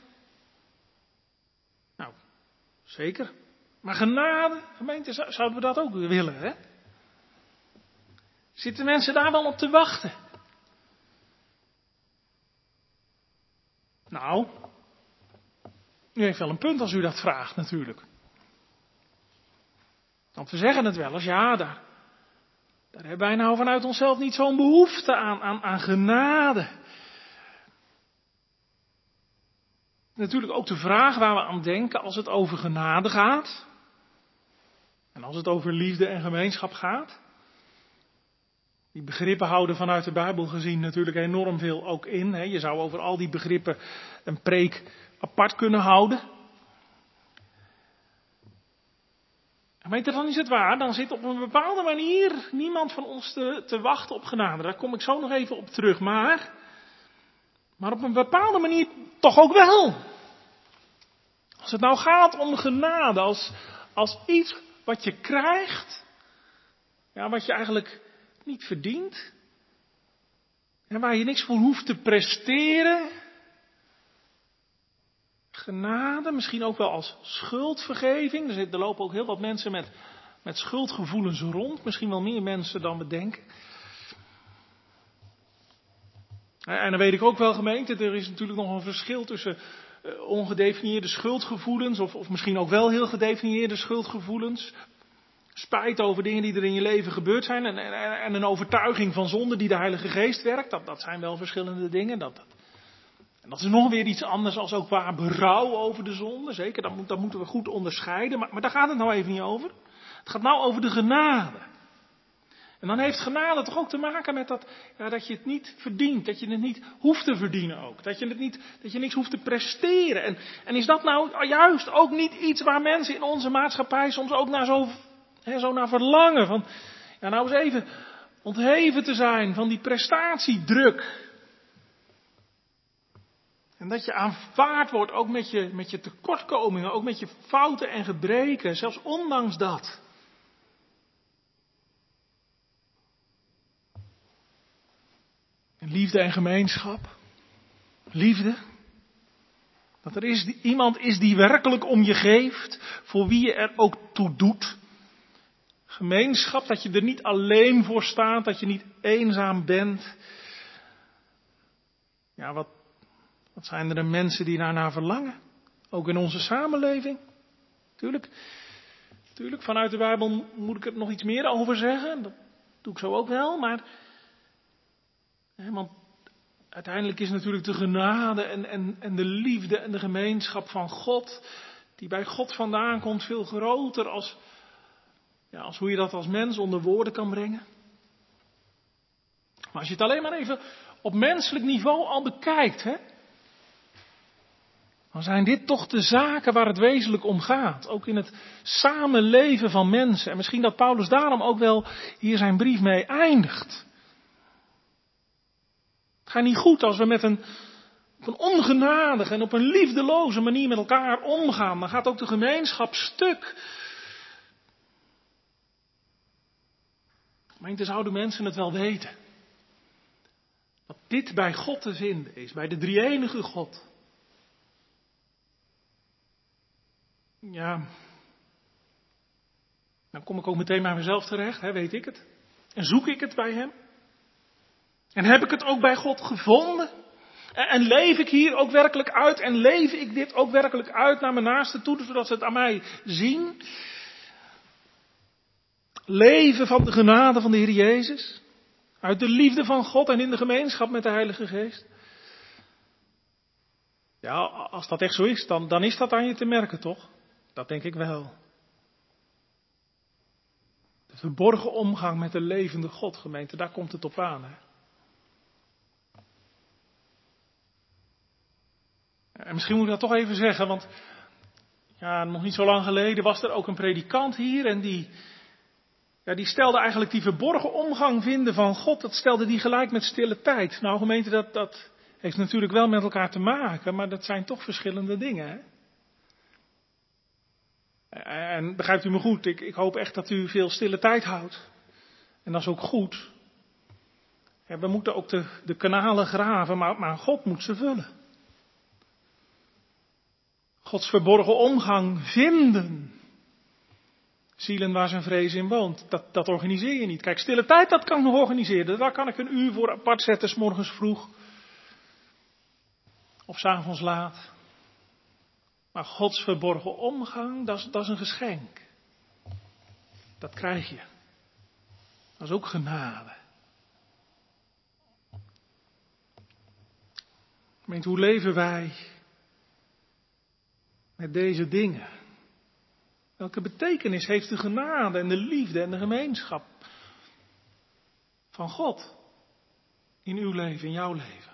Nou, zeker. Maar genade, gemeente, zouden we dat ook willen, hè? Zitten mensen daar dan op te wachten? Nou, u heeft wel een punt als u dat vraagt natuurlijk. Want we zeggen het wel eens, ja, daar, daar hebben wij nou vanuit onszelf niet zo'n behoefte aan, aan, aan genade. Natuurlijk ook de vraag waar we aan denken als het over genade gaat. En als het over liefde en gemeenschap gaat. Die begrippen houden vanuit de Bijbel gezien natuurlijk enorm veel ook in. Hè. Je zou over al die begrippen een preek apart kunnen houden. Gemeente, dan is het waar. Dan zit op een bepaalde manier niemand van ons te, te wachten op genade. Daar kom ik zo nog even op terug. Maar, maar op een bepaalde manier toch ook wel. Als het nou gaat om genade, als, als iets wat je krijgt, ja, wat je eigenlijk niet verdient, en waar je niks voor hoeft te presteren, genade, misschien ook wel als schuldvergeving. Er, lopen ook heel wat mensen met, met schuldgevoelens rond, misschien wel meer mensen dan we denken. En dan weet ik ook wel, gemeente, er is natuurlijk nog een verschil tussen eh, ongedefinieerde schuldgevoelens, of, of misschien ook wel heel gedefinieerde schuldgevoelens. Spijt over dingen die er in je leven gebeurd zijn en, en, en een overtuiging van zonde die de Heilige Geest werkt. Dat, dat zijn wel verschillende dingen. Dat, dat, dat is nog weer iets anders als ook waar berouw over de zonde. Zeker, dat, moet, dat moeten we goed onderscheiden. Maar, maar daar gaat het nou even niet over. Het gaat nou over de genade. En dan heeft genade toch ook te maken met dat, ja, dat je het niet verdient. Dat je het niet hoeft te verdienen ook. Dat je, het niet, dat je niks hoeft te presteren. En, en is dat nou juist ook niet iets waar mensen in onze maatschappij soms ook naar zo, hè, zo naar verlangen? Van, ja, nou eens even ontheven te zijn van die prestatiedruk. En dat je aanvaard wordt ook met je, met je tekortkomingen, ook met je fouten en gebreken, zelfs ondanks dat. liefde en gemeenschap. Liefde. Dat er is, iemand is die werkelijk om je geeft, voor wie je er ook toe doet. Gemeenschap, dat je er niet alleen voor staat, dat je niet eenzaam bent. Ja, wat, wat zijn er de mensen die daarnaar verlangen? Ook in onze samenleving. Tuurlijk, tuurlijk, vanuit de Bijbel moet ik er nog iets meer over zeggen. Dat doe ik zo ook wel, maar want uiteindelijk is natuurlijk de genade en, en, en de liefde en de gemeenschap van God, die bij God vandaan komt, veel groter als, ja, als hoe je dat als mens onder woorden kan brengen. Maar als je het alleen maar even op menselijk niveau al bekijkt, hè, dan zijn dit toch de zaken waar het wezenlijk om gaat. Ook in het samenleven van mensen. En misschien dat Paulus daarom ook wel hier zijn brief mee eindigt. Het gaat niet goed als we met een, op een ongenadige en op een liefdeloze manier met elkaar omgaan. Dan gaat ook de gemeenschap stuk. Gemeente, zouden mensen het wel weten? Dat dit bij God te vinden is, bij de drie-enige God. Ja, dan kom ik ook meteen bij mezelf terecht, hè, weet ik het. En zoek ik het bij Hem? En heb ik het ook bij God gevonden? En, leef ik hier ook werkelijk uit? En leef ik dit ook werkelijk uit naar mijn naasten toe, zodat ze het aan mij zien? Leven van de genade van de Heer Jezus. Uit de liefde van God en in de gemeenschap met de Heilige Geest. Ja, als dat echt zo is, dan, dan is dat aan je te merken, toch? Dat denk ik wel. De verborgen omgang met de levende God, gemeente, daar komt het op aan. Hè? En misschien moet ik dat toch even zeggen, want ja, nog niet zo lang geleden was er ook een predikant hier en die, ja, die stelde eigenlijk die verborgen omgang vinden van God, dat stelde die gelijk met stille tijd. Nou gemeente, dat, dat heeft natuurlijk wel met elkaar te maken, maar dat zijn toch verschillende dingen. Hè? En begrijpt u me goed, ik, ik hoop echt dat u veel stille tijd houdt. En dat is ook goed. we moeten ook de, de kanalen graven, maar, maar God moet ze vullen. Gods verborgen omgang vinden. Zielen waar zijn vrees in woont. Dat, dat organiseer je niet. Kijk, stille tijd, dat kan ik nog organiseren. Daar kan ik een uur voor apart zetten, s morgens vroeg. Of s'avonds laat. Maar Gods verborgen omgang, dat is, dat is een geschenk. Dat krijg je. Dat is ook genade. Meent, hoe leven wij met deze dingen? Welke betekenis heeft de genade en de liefde en de gemeenschap van God in uw leven, in jouw leven?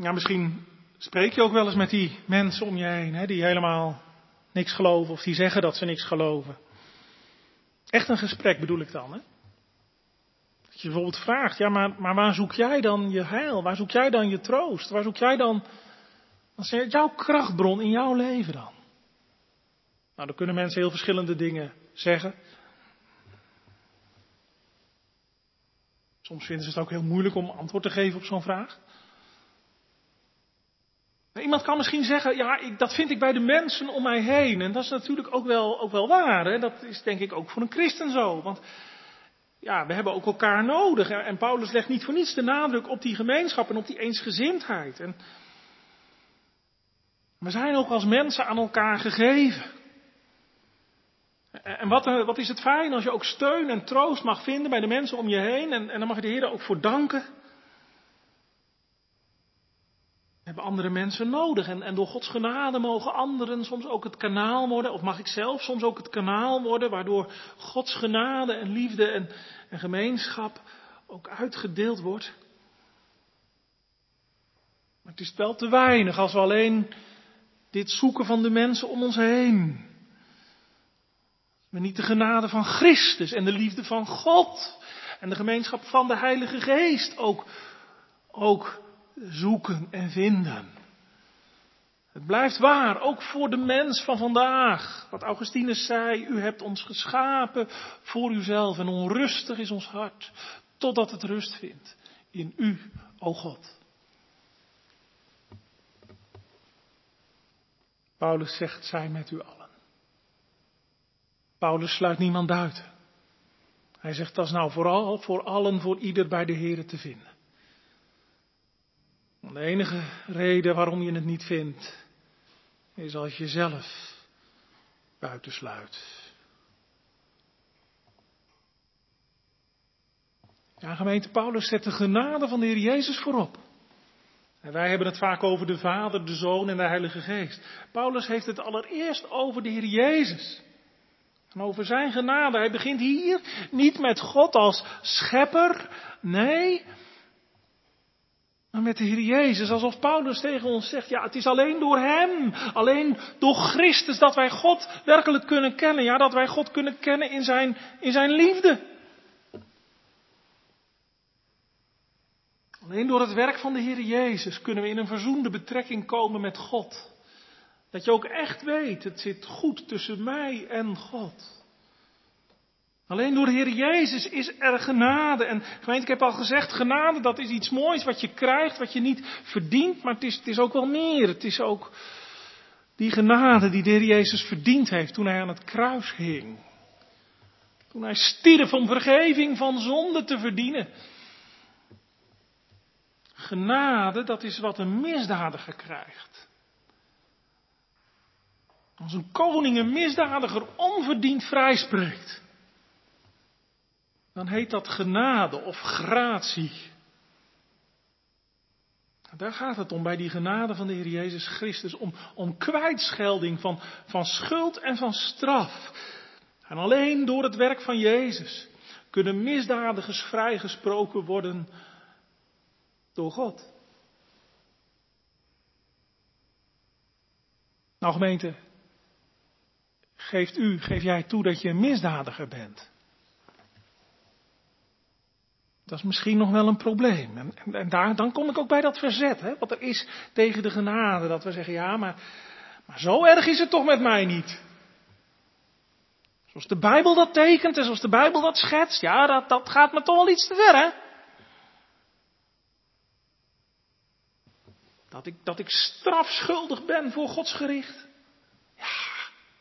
Ja, misschien spreek je ook wel eens met die mensen om je heen, hè, die helemaal niks geloven of die zeggen dat ze niks geloven. Echt een gesprek bedoel ik dan, hè? Dat je bijvoorbeeld vraagt, ja, maar, maar waar zoek jij dan je heil? Waar zoek jij dan je troost? Waar zoek jij dan, dan jouw krachtbron in jouw leven dan? Nou, dan kunnen mensen heel verschillende dingen zeggen. Soms vinden ze het ook heel moeilijk om antwoord te geven op zo'n vraag. Iemand kan misschien zeggen, ja, ik, dat vind ik bij de mensen om mij heen. En dat is natuurlijk ook wel, ook wel waar. Hè? Dat is denk ik ook voor een christen zo. Want ja, we hebben ook elkaar nodig. En Paulus legt niet voor niets de nadruk op die gemeenschap en op die eensgezindheid. En we zijn ook als mensen aan elkaar gegeven. En wat, wat is het fijn als je ook steun en troost mag vinden bij de mensen om je heen. En, en daar mag je de Heer ook voor danken hebben andere mensen nodig. En, en door Gods genade mogen anderen soms ook het kanaal worden, of mag ik zelf soms ook het kanaal worden, waardoor Gods genade en liefde en, en gemeenschap ook uitgedeeld wordt. Maar het is wel te weinig als we alleen dit zoeken van de mensen om ons heen. Maar niet de genade van Christus en de liefde van God en de gemeenschap van de Heilige Geest ook, ook zoeken en vinden. Het blijft waar, ook voor de mens van vandaag. Wat Augustinus zei, u hebt ons geschapen voor uzelf en onrustig is ons hart, totdat het rust vindt in u, o God. Paulus zegt, zij met u allen. Paulus sluit niemand buiten. Hij zegt, dat is nou vooral voor allen, voor ieder bij de Here te vinden. De enige reden waarom je het niet vindt, is als je zelf buitensluit. Ja, gemeente Paulus zet de genade van de Heer Jezus voorop. En wij hebben het vaak over de Vader, de Zoon en de Heilige Geest. Paulus heeft het allereerst over de Heer Jezus. En over zijn genade. Hij begint hier niet met God als schepper. Nee, maar met de Heer Jezus, alsof Paulus tegen ons zegt, ja, het is alleen door Hem, alleen door Christus dat wij God werkelijk kunnen kennen. Ja, dat wij God kunnen kennen in Zijn, in zijn liefde. Alleen door het werk van de Heer Jezus kunnen we in een verzoende betrekking komen met God. Dat je ook echt weet, het zit goed tussen mij en God. Alleen door de Heer Jezus is er genade. En gemeente, ik heb al gezegd, genade dat is iets moois wat je krijgt, wat je niet verdient, maar het is, het is ook wel meer. Het is ook die genade die de Heer Jezus verdiend heeft toen hij aan het kruis hing. Toen hij stierf om vergeving van zonde te verdienen. Genade, dat is wat een misdadiger krijgt. Als een koning een misdadiger onverdiend vrijspreekt dan heet dat genade of gratie. Daar gaat het om bij die genade van de Heer Jezus Christus, om, om kwijtschelding van, van schuld en van straf. En alleen door het werk van Jezus kunnen misdadigers vrijgesproken worden door God. Nou gemeente, geeft u, geef jij toe dat je een misdadiger bent? Dat is misschien nog wel een probleem. En, en, daar, dan kom ik ook bij dat verzet, hè, wat er is tegen de genade. Dat we zeggen, ja, maar, maar zo erg is het toch met mij niet. Zoals de Bijbel dat tekent en zoals de Bijbel dat schetst, ja, dat, dat gaat me toch wel iets te ver, hè? Dat ik, dat ik strafschuldig ben voor Gods gericht. Ja,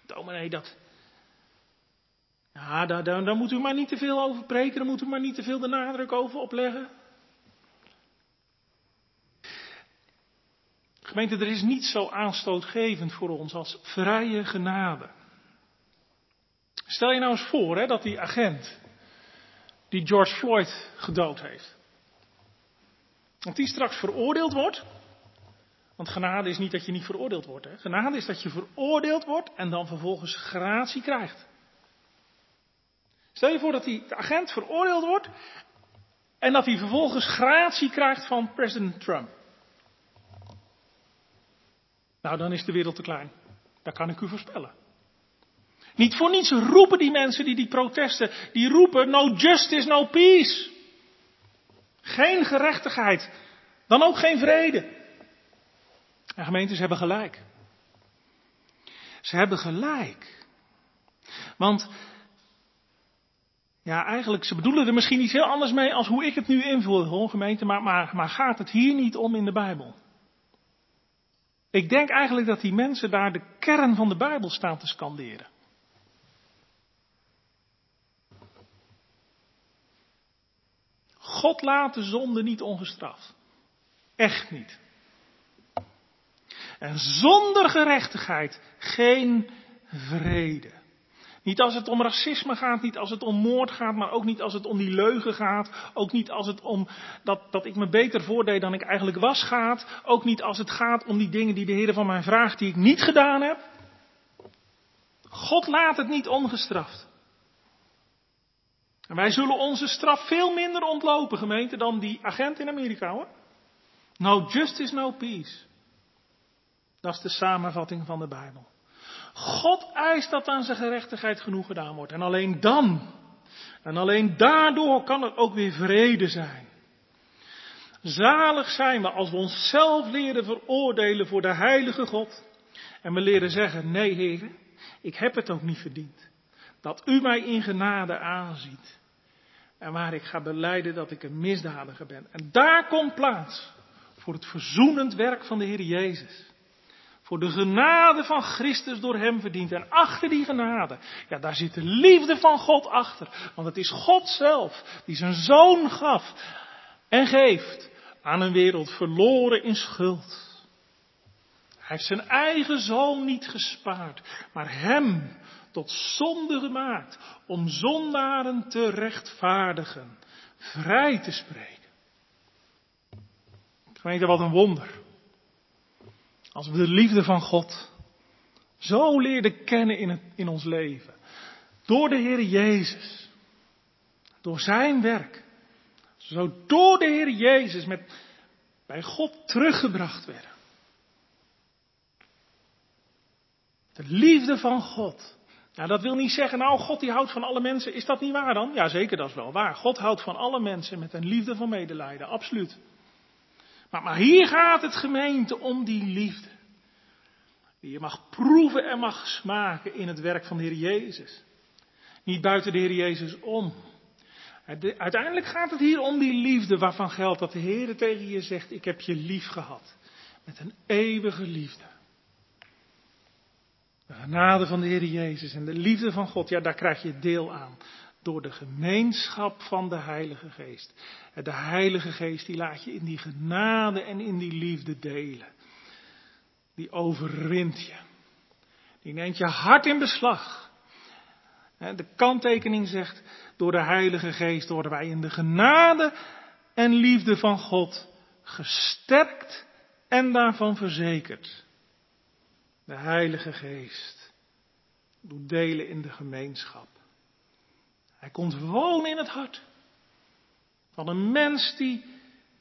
dominee, dat, ja, daar, daar, daar moet u maar niet te veel over preken, daar moet u maar niet te veel de nadruk over opleggen. Gemeente, er is niet zo aanstootgevend voor ons als vrije genade. Stel je nou eens voor hè, dat die agent die George Floyd gedood heeft, dat die straks veroordeeld wordt. Want genade is niet dat je niet veroordeeld wordt. Hè. Genade is dat je veroordeeld wordt en dan vervolgens gratie krijgt. Stel je voor dat die agent veroordeeld wordt en dat hij vervolgens gratie krijgt van president Trump. Nou, dan is de wereld te klein. Dat kan ik u voorspellen. Niet voor niets roepen die mensen die die protesten, die roepen no justice, no peace. Geen gerechtigheid, dan ook geen vrede. En gemeentes hebben gelijk. Ze hebben gelijk. Want ja, eigenlijk, ze bedoelen er misschien iets heel anders mee als hoe ik het nu invul, hoor gemeente, maar, maar, gaat het hier niet om in de Bijbel? Ik denk eigenlijk dat die mensen daar de kern van de Bijbel staan te scanderen. God laat de zonde niet ongestraft. Echt niet. En zonder gerechtigheid geen vrede. Niet als het om racisme gaat, niet als het om moord gaat, maar ook niet als het om die leugen gaat. Ook niet als het om dat, dat ik me beter voordeed dan ik eigenlijk was gaat. Ook niet als het gaat om die dingen die de Heer van mij vraagt die ik niet gedaan heb. God laat het niet ongestraft. En wij zullen onze straf veel minder ontlopen, gemeente, dan die agent in Amerika hoor. No justice, no peace. Dat is de samenvatting van de Bijbel. God eist dat aan zijn gerechtigheid genoeg gedaan wordt. En alleen dan, en alleen daardoor kan er ook weer vrede zijn. Zalig zijn we als we onszelf leren veroordelen voor de heilige God. En we leren zeggen, nee heren, ik heb het ook niet verdiend. Dat u mij in genade aanziet. En waar ik ga beleiden dat ik een misdadiger ben. En daar komt plaats voor het verzoenend werk van de Heer Jezus. Voor de genade van Christus door hem verdient. En achter die genade, ja, daar zit de liefde van God achter. Want het is God zelf die zijn zoon gaf en geeft aan een wereld verloren in schuld. Hij heeft zijn eigen zoon niet gespaard, maar hem tot zonde gemaakt om zondaren te rechtvaardigen, vrij te spreken. Gemeente, wat een wonder. Als we de liefde van God zo leerden kennen in, in ons leven. Door de Heer Jezus. Door zijn werk. Zo door de Heer Jezus met, bij God teruggebracht werden. De liefde van God. Nou, dat wil niet zeggen, nou, God die houdt van alle mensen. Is dat niet waar dan? Ja, zeker, dat is wel waar. God houdt van alle mensen met een liefde van medelijden, absoluut. Maar, hier gaat het gemeente om die liefde. Die je mag proeven en mag smaken in het werk van de Heer Jezus. Niet buiten de Heer Jezus om. Uiteindelijk gaat het hier om die liefde waarvan geldt dat de Heer tegen je zegt, ik heb je lief gehad. Met een eeuwige liefde. De genade van de Heer Jezus en de liefde van God, ja daar krijg je deel aan. Door de gemeenschap van de Heilige Geest. De Heilige Geest die laat je in die genade en in die liefde delen. Die overwint je. Die neemt je hart in beslag. De kanttekening zegt, door de Heilige Geest worden wij in de genade en liefde van God gesterkt en daarvan verzekerd. De Heilige Geest doet delen in de gemeenschap. Hij komt wonen in het hart van een mens die,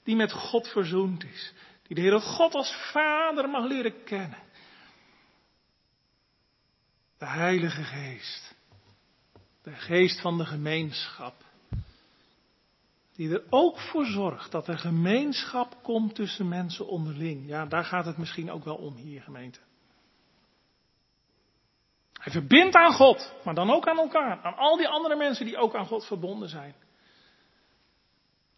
die met God verzoend is. Die de Heere God als Vader mag leren kennen. De Heilige Geest. De geest van de gemeenschap. Die er ook voor zorgt dat er gemeenschap komt tussen mensen onderling. Ja, daar gaat het misschien ook wel om hier, gemeente. Hij verbindt aan God, maar dan ook aan elkaar. Aan al die andere mensen die ook aan God verbonden zijn.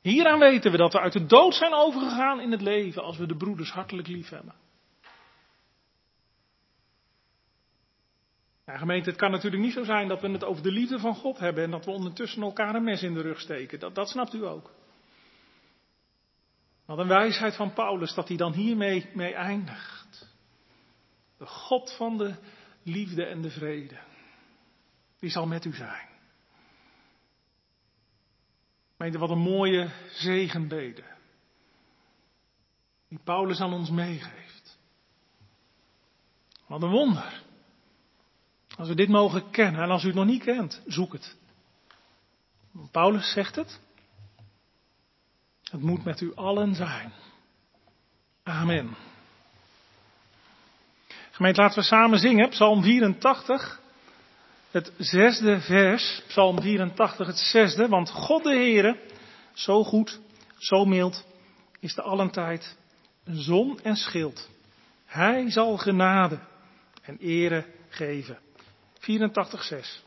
Hieraan weten we dat we uit de dood zijn overgegaan in het leven als we de broeders hartelijk lief hebben. Ja, gemeente, het kan natuurlijk niet zo zijn dat we het over de liefde van God hebben en dat we ondertussen elkaar een mes in de rug steken. Dat, dat snapt u ook. Wat een wijsheid van Paulus dat hij dan hiermee mee eindigt. De God van de liefde en de vrede. Die zal met u zijn. Gemeente, wat een mooie zegenbede. Die Paulus aan ons meegeeft. Wat een wonder. Als we dit mogen kennen, en als u het nog niet kent, zoek het. Paulus zegt het. Het moet met u allen zijn. Amen. Gemeente, laten we samen zingen, Psalm 84, het zesde vers, Psalm 84, het zesde, want God de Heere, zo goed, zo mild, is de allentijd een zon en schild. Hij zal genade en ere geven. 84, 6.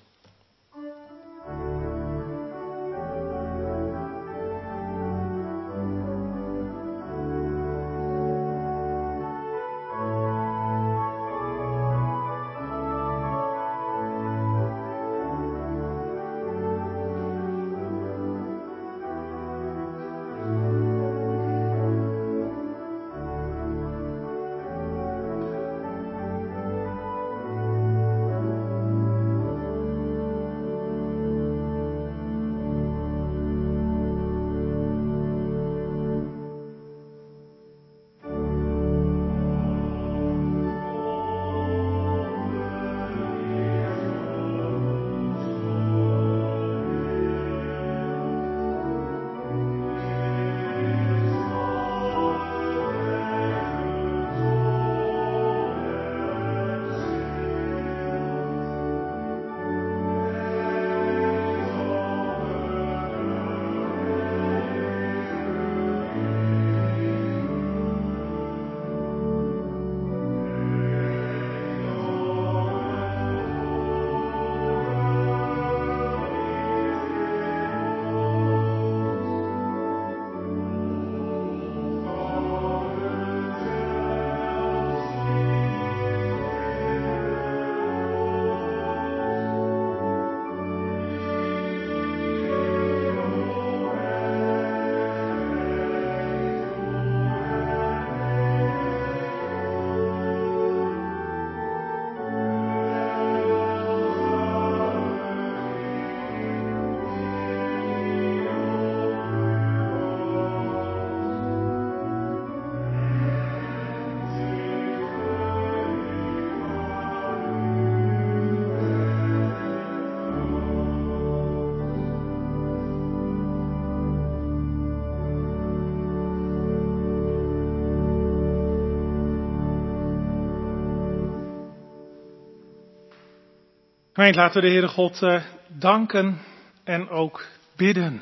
Laten we de Heere God uh, danken en ook bidden.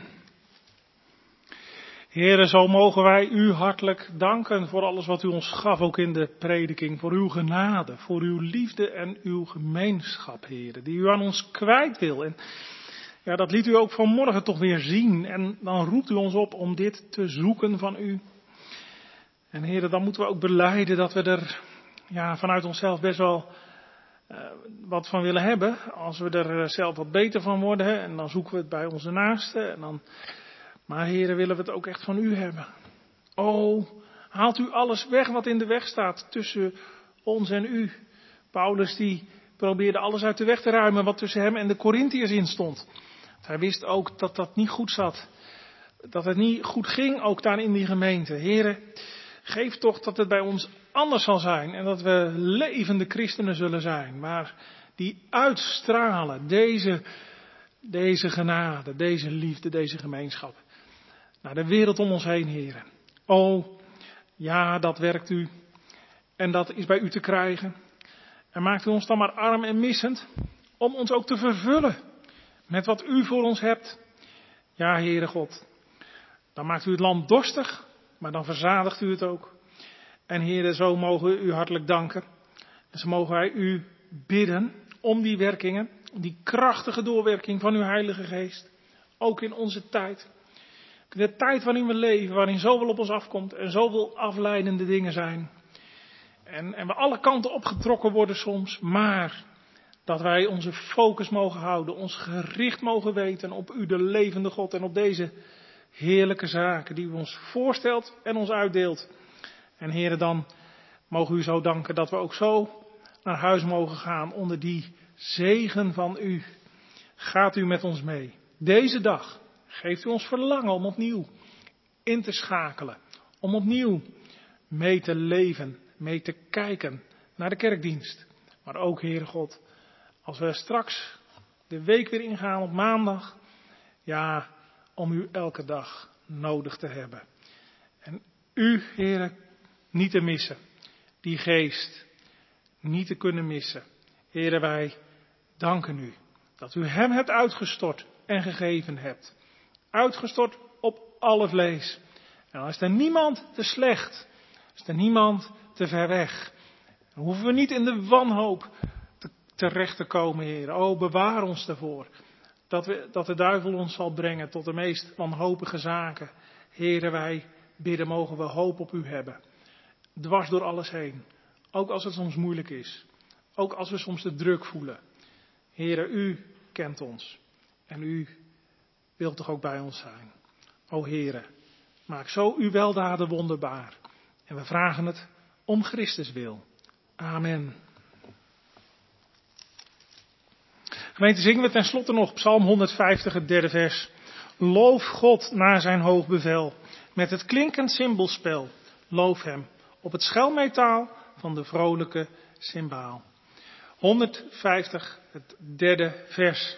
Heren, zo mogen wij u hartelijk danken voor alles wat u ons gaf, ook in de prediking, voor uw genade, voor uw liefde en uw gemeenschap, heren, die u aan ons kwijt wil. En ja, dat liet u ook vanmorgen toch weer zien. En dan roept u ons op om dit te zoeken van u. En heren, dan moeten we ook beleiden dat we er ja, vanuit onszelf best wel wat van willen hebben. Als we er eh, zelf wat beter van worden, en dan zoeken we het bij onze naasten. En dan... Maar heren, willen we het ook echt van u hebben. Oh, haalt u alles weg wat in de weg staat tussen ons en u. Paulus die probeerde alles uit de weg te ruimen wat tussen hem en de Corinthiërs in stond. Hij wist ook dat dat niet goed zat. Dat het niet goed ging ook daar in die gemeente. Heren, geef toch dat het bij ons anders zal zijn en dat we levende christenen zullen zijn, maar die uitstralen deze, deze genade, deze liefde, deze gemeenschap. Naar de wereld om ons heen, heren. Oh, ja, dat werkt u. En dat is bij u te krijgen. En maakt u ons dan maar arm en missend om ons ook te vervullen met wat u voor ons hebt. Ja, Heere God. Dan maakt u het land dorstig, maar dan verzadigt u het ook. En Heere, zo mogen we u hartelijk danken. En zo mogen wij u bidden om die werkingen, die krachtige doorwerking van uw Heilige Geest. Ook in onze tijd. De tijd waarin we leven, waarin zoveel op ons afkomt en zoveel afleidende dingen zijn. En, en we alle kanten opgetrokken worden soms, maar dat wij onze focus mogen houden, ons gericht mogen weten op u, de levende God, en op deze heerlijke zaken die u ons voorstelt en ons uitdeelt. En heren, dan mogen u zo danken dat we ook zo naar huis mogen gaan onder die zegen van u. Gaat u met ons mee. Deze dag geeft u ons verlangen om opnieuw in te schakelen. Om opnieuw mee te leven, mee te kijken naar de kerkdienst. Maar ook, Heere God, als we straks de week weer ingaan op maandag, ja, om u elke dag nodig te hebben. En u, heren, niet te missen. Die geest niet te kunnen missen. Heren, wij danken u dat u hem hebt uitgestort en gegeven hebt. Uitgestort op alle vlees. En dan is er niemand te slecht. Is er niemand te ver weg. Dan hoeven we niet in de wanhoop terecht te komen, Heer. Oh, bewaar ons daarvoor. Dat, we, dat de duivel ons zal brengen tot de meest wanhopige zaken. Heren, wij bidden, mogen we hoop op u hebben. Dwars door alles heen. Ook als het soms moeilijk is. Ook als we soms de druk voelen. Heren, u kent ons. En u wilt toch ook bij ons zijn. O Heren, maak zo uw weldaden wonderbaar. En we vragen het om Christus wil. Amen. Gemeente, zingen we tenslotte nog Psalm 150, het derde vers. Loof God naar zijn hoog bevel. Met het klinkend symbolspel. Loof hem op het schelmetaal van de vrolijke symbaal. 150, het derde vers.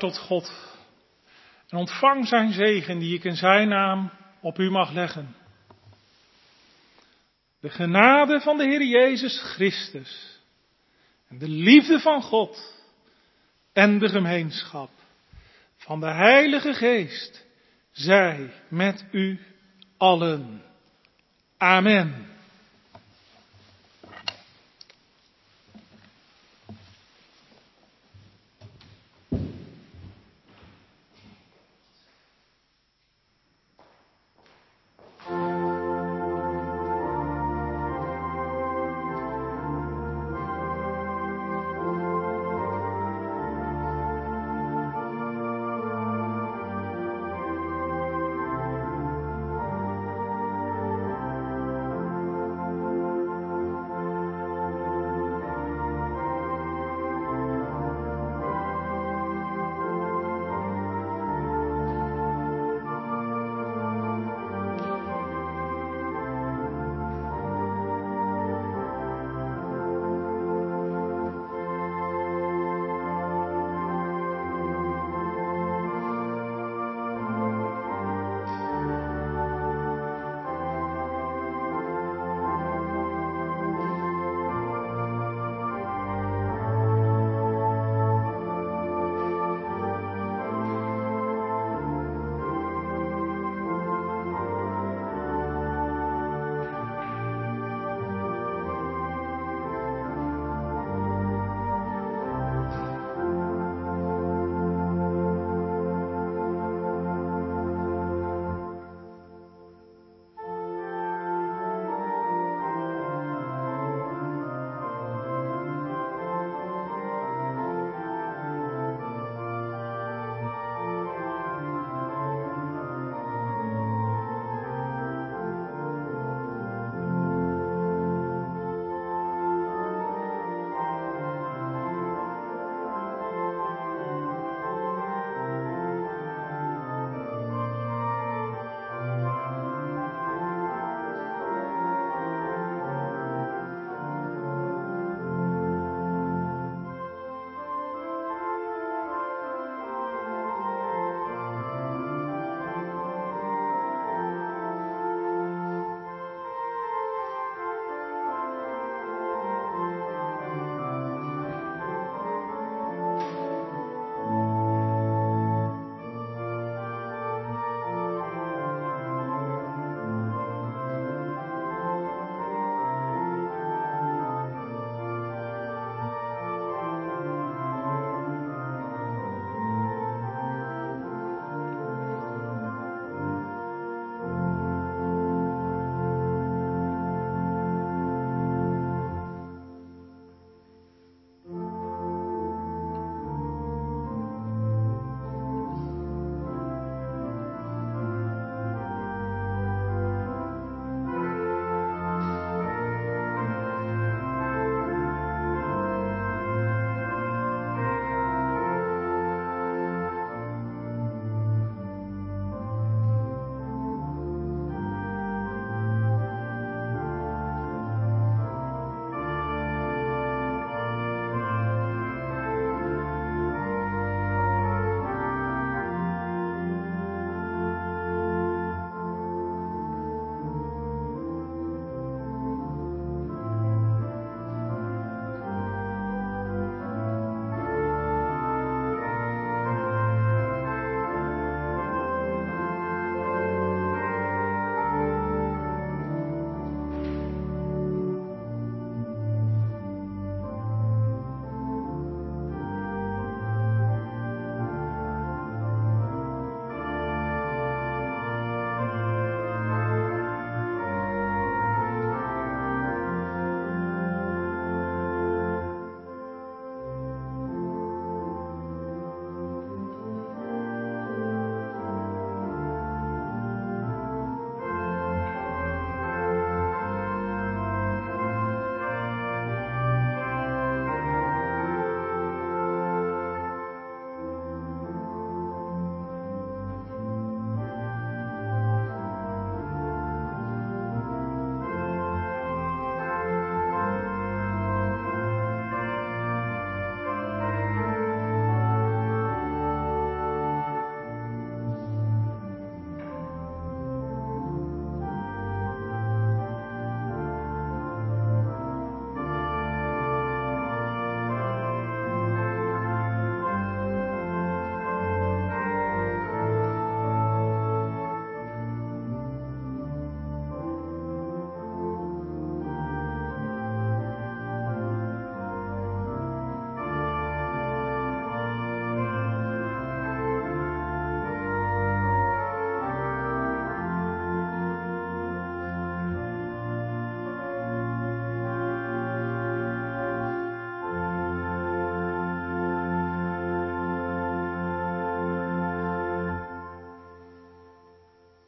Tot God en ontvang zijn zegen die ik in zijn naam op u mag leggen. De genade van de Heer Jezus Christus en de liefde van God en de gemeenschap van de Heilige Geest zij met u allen. Amen.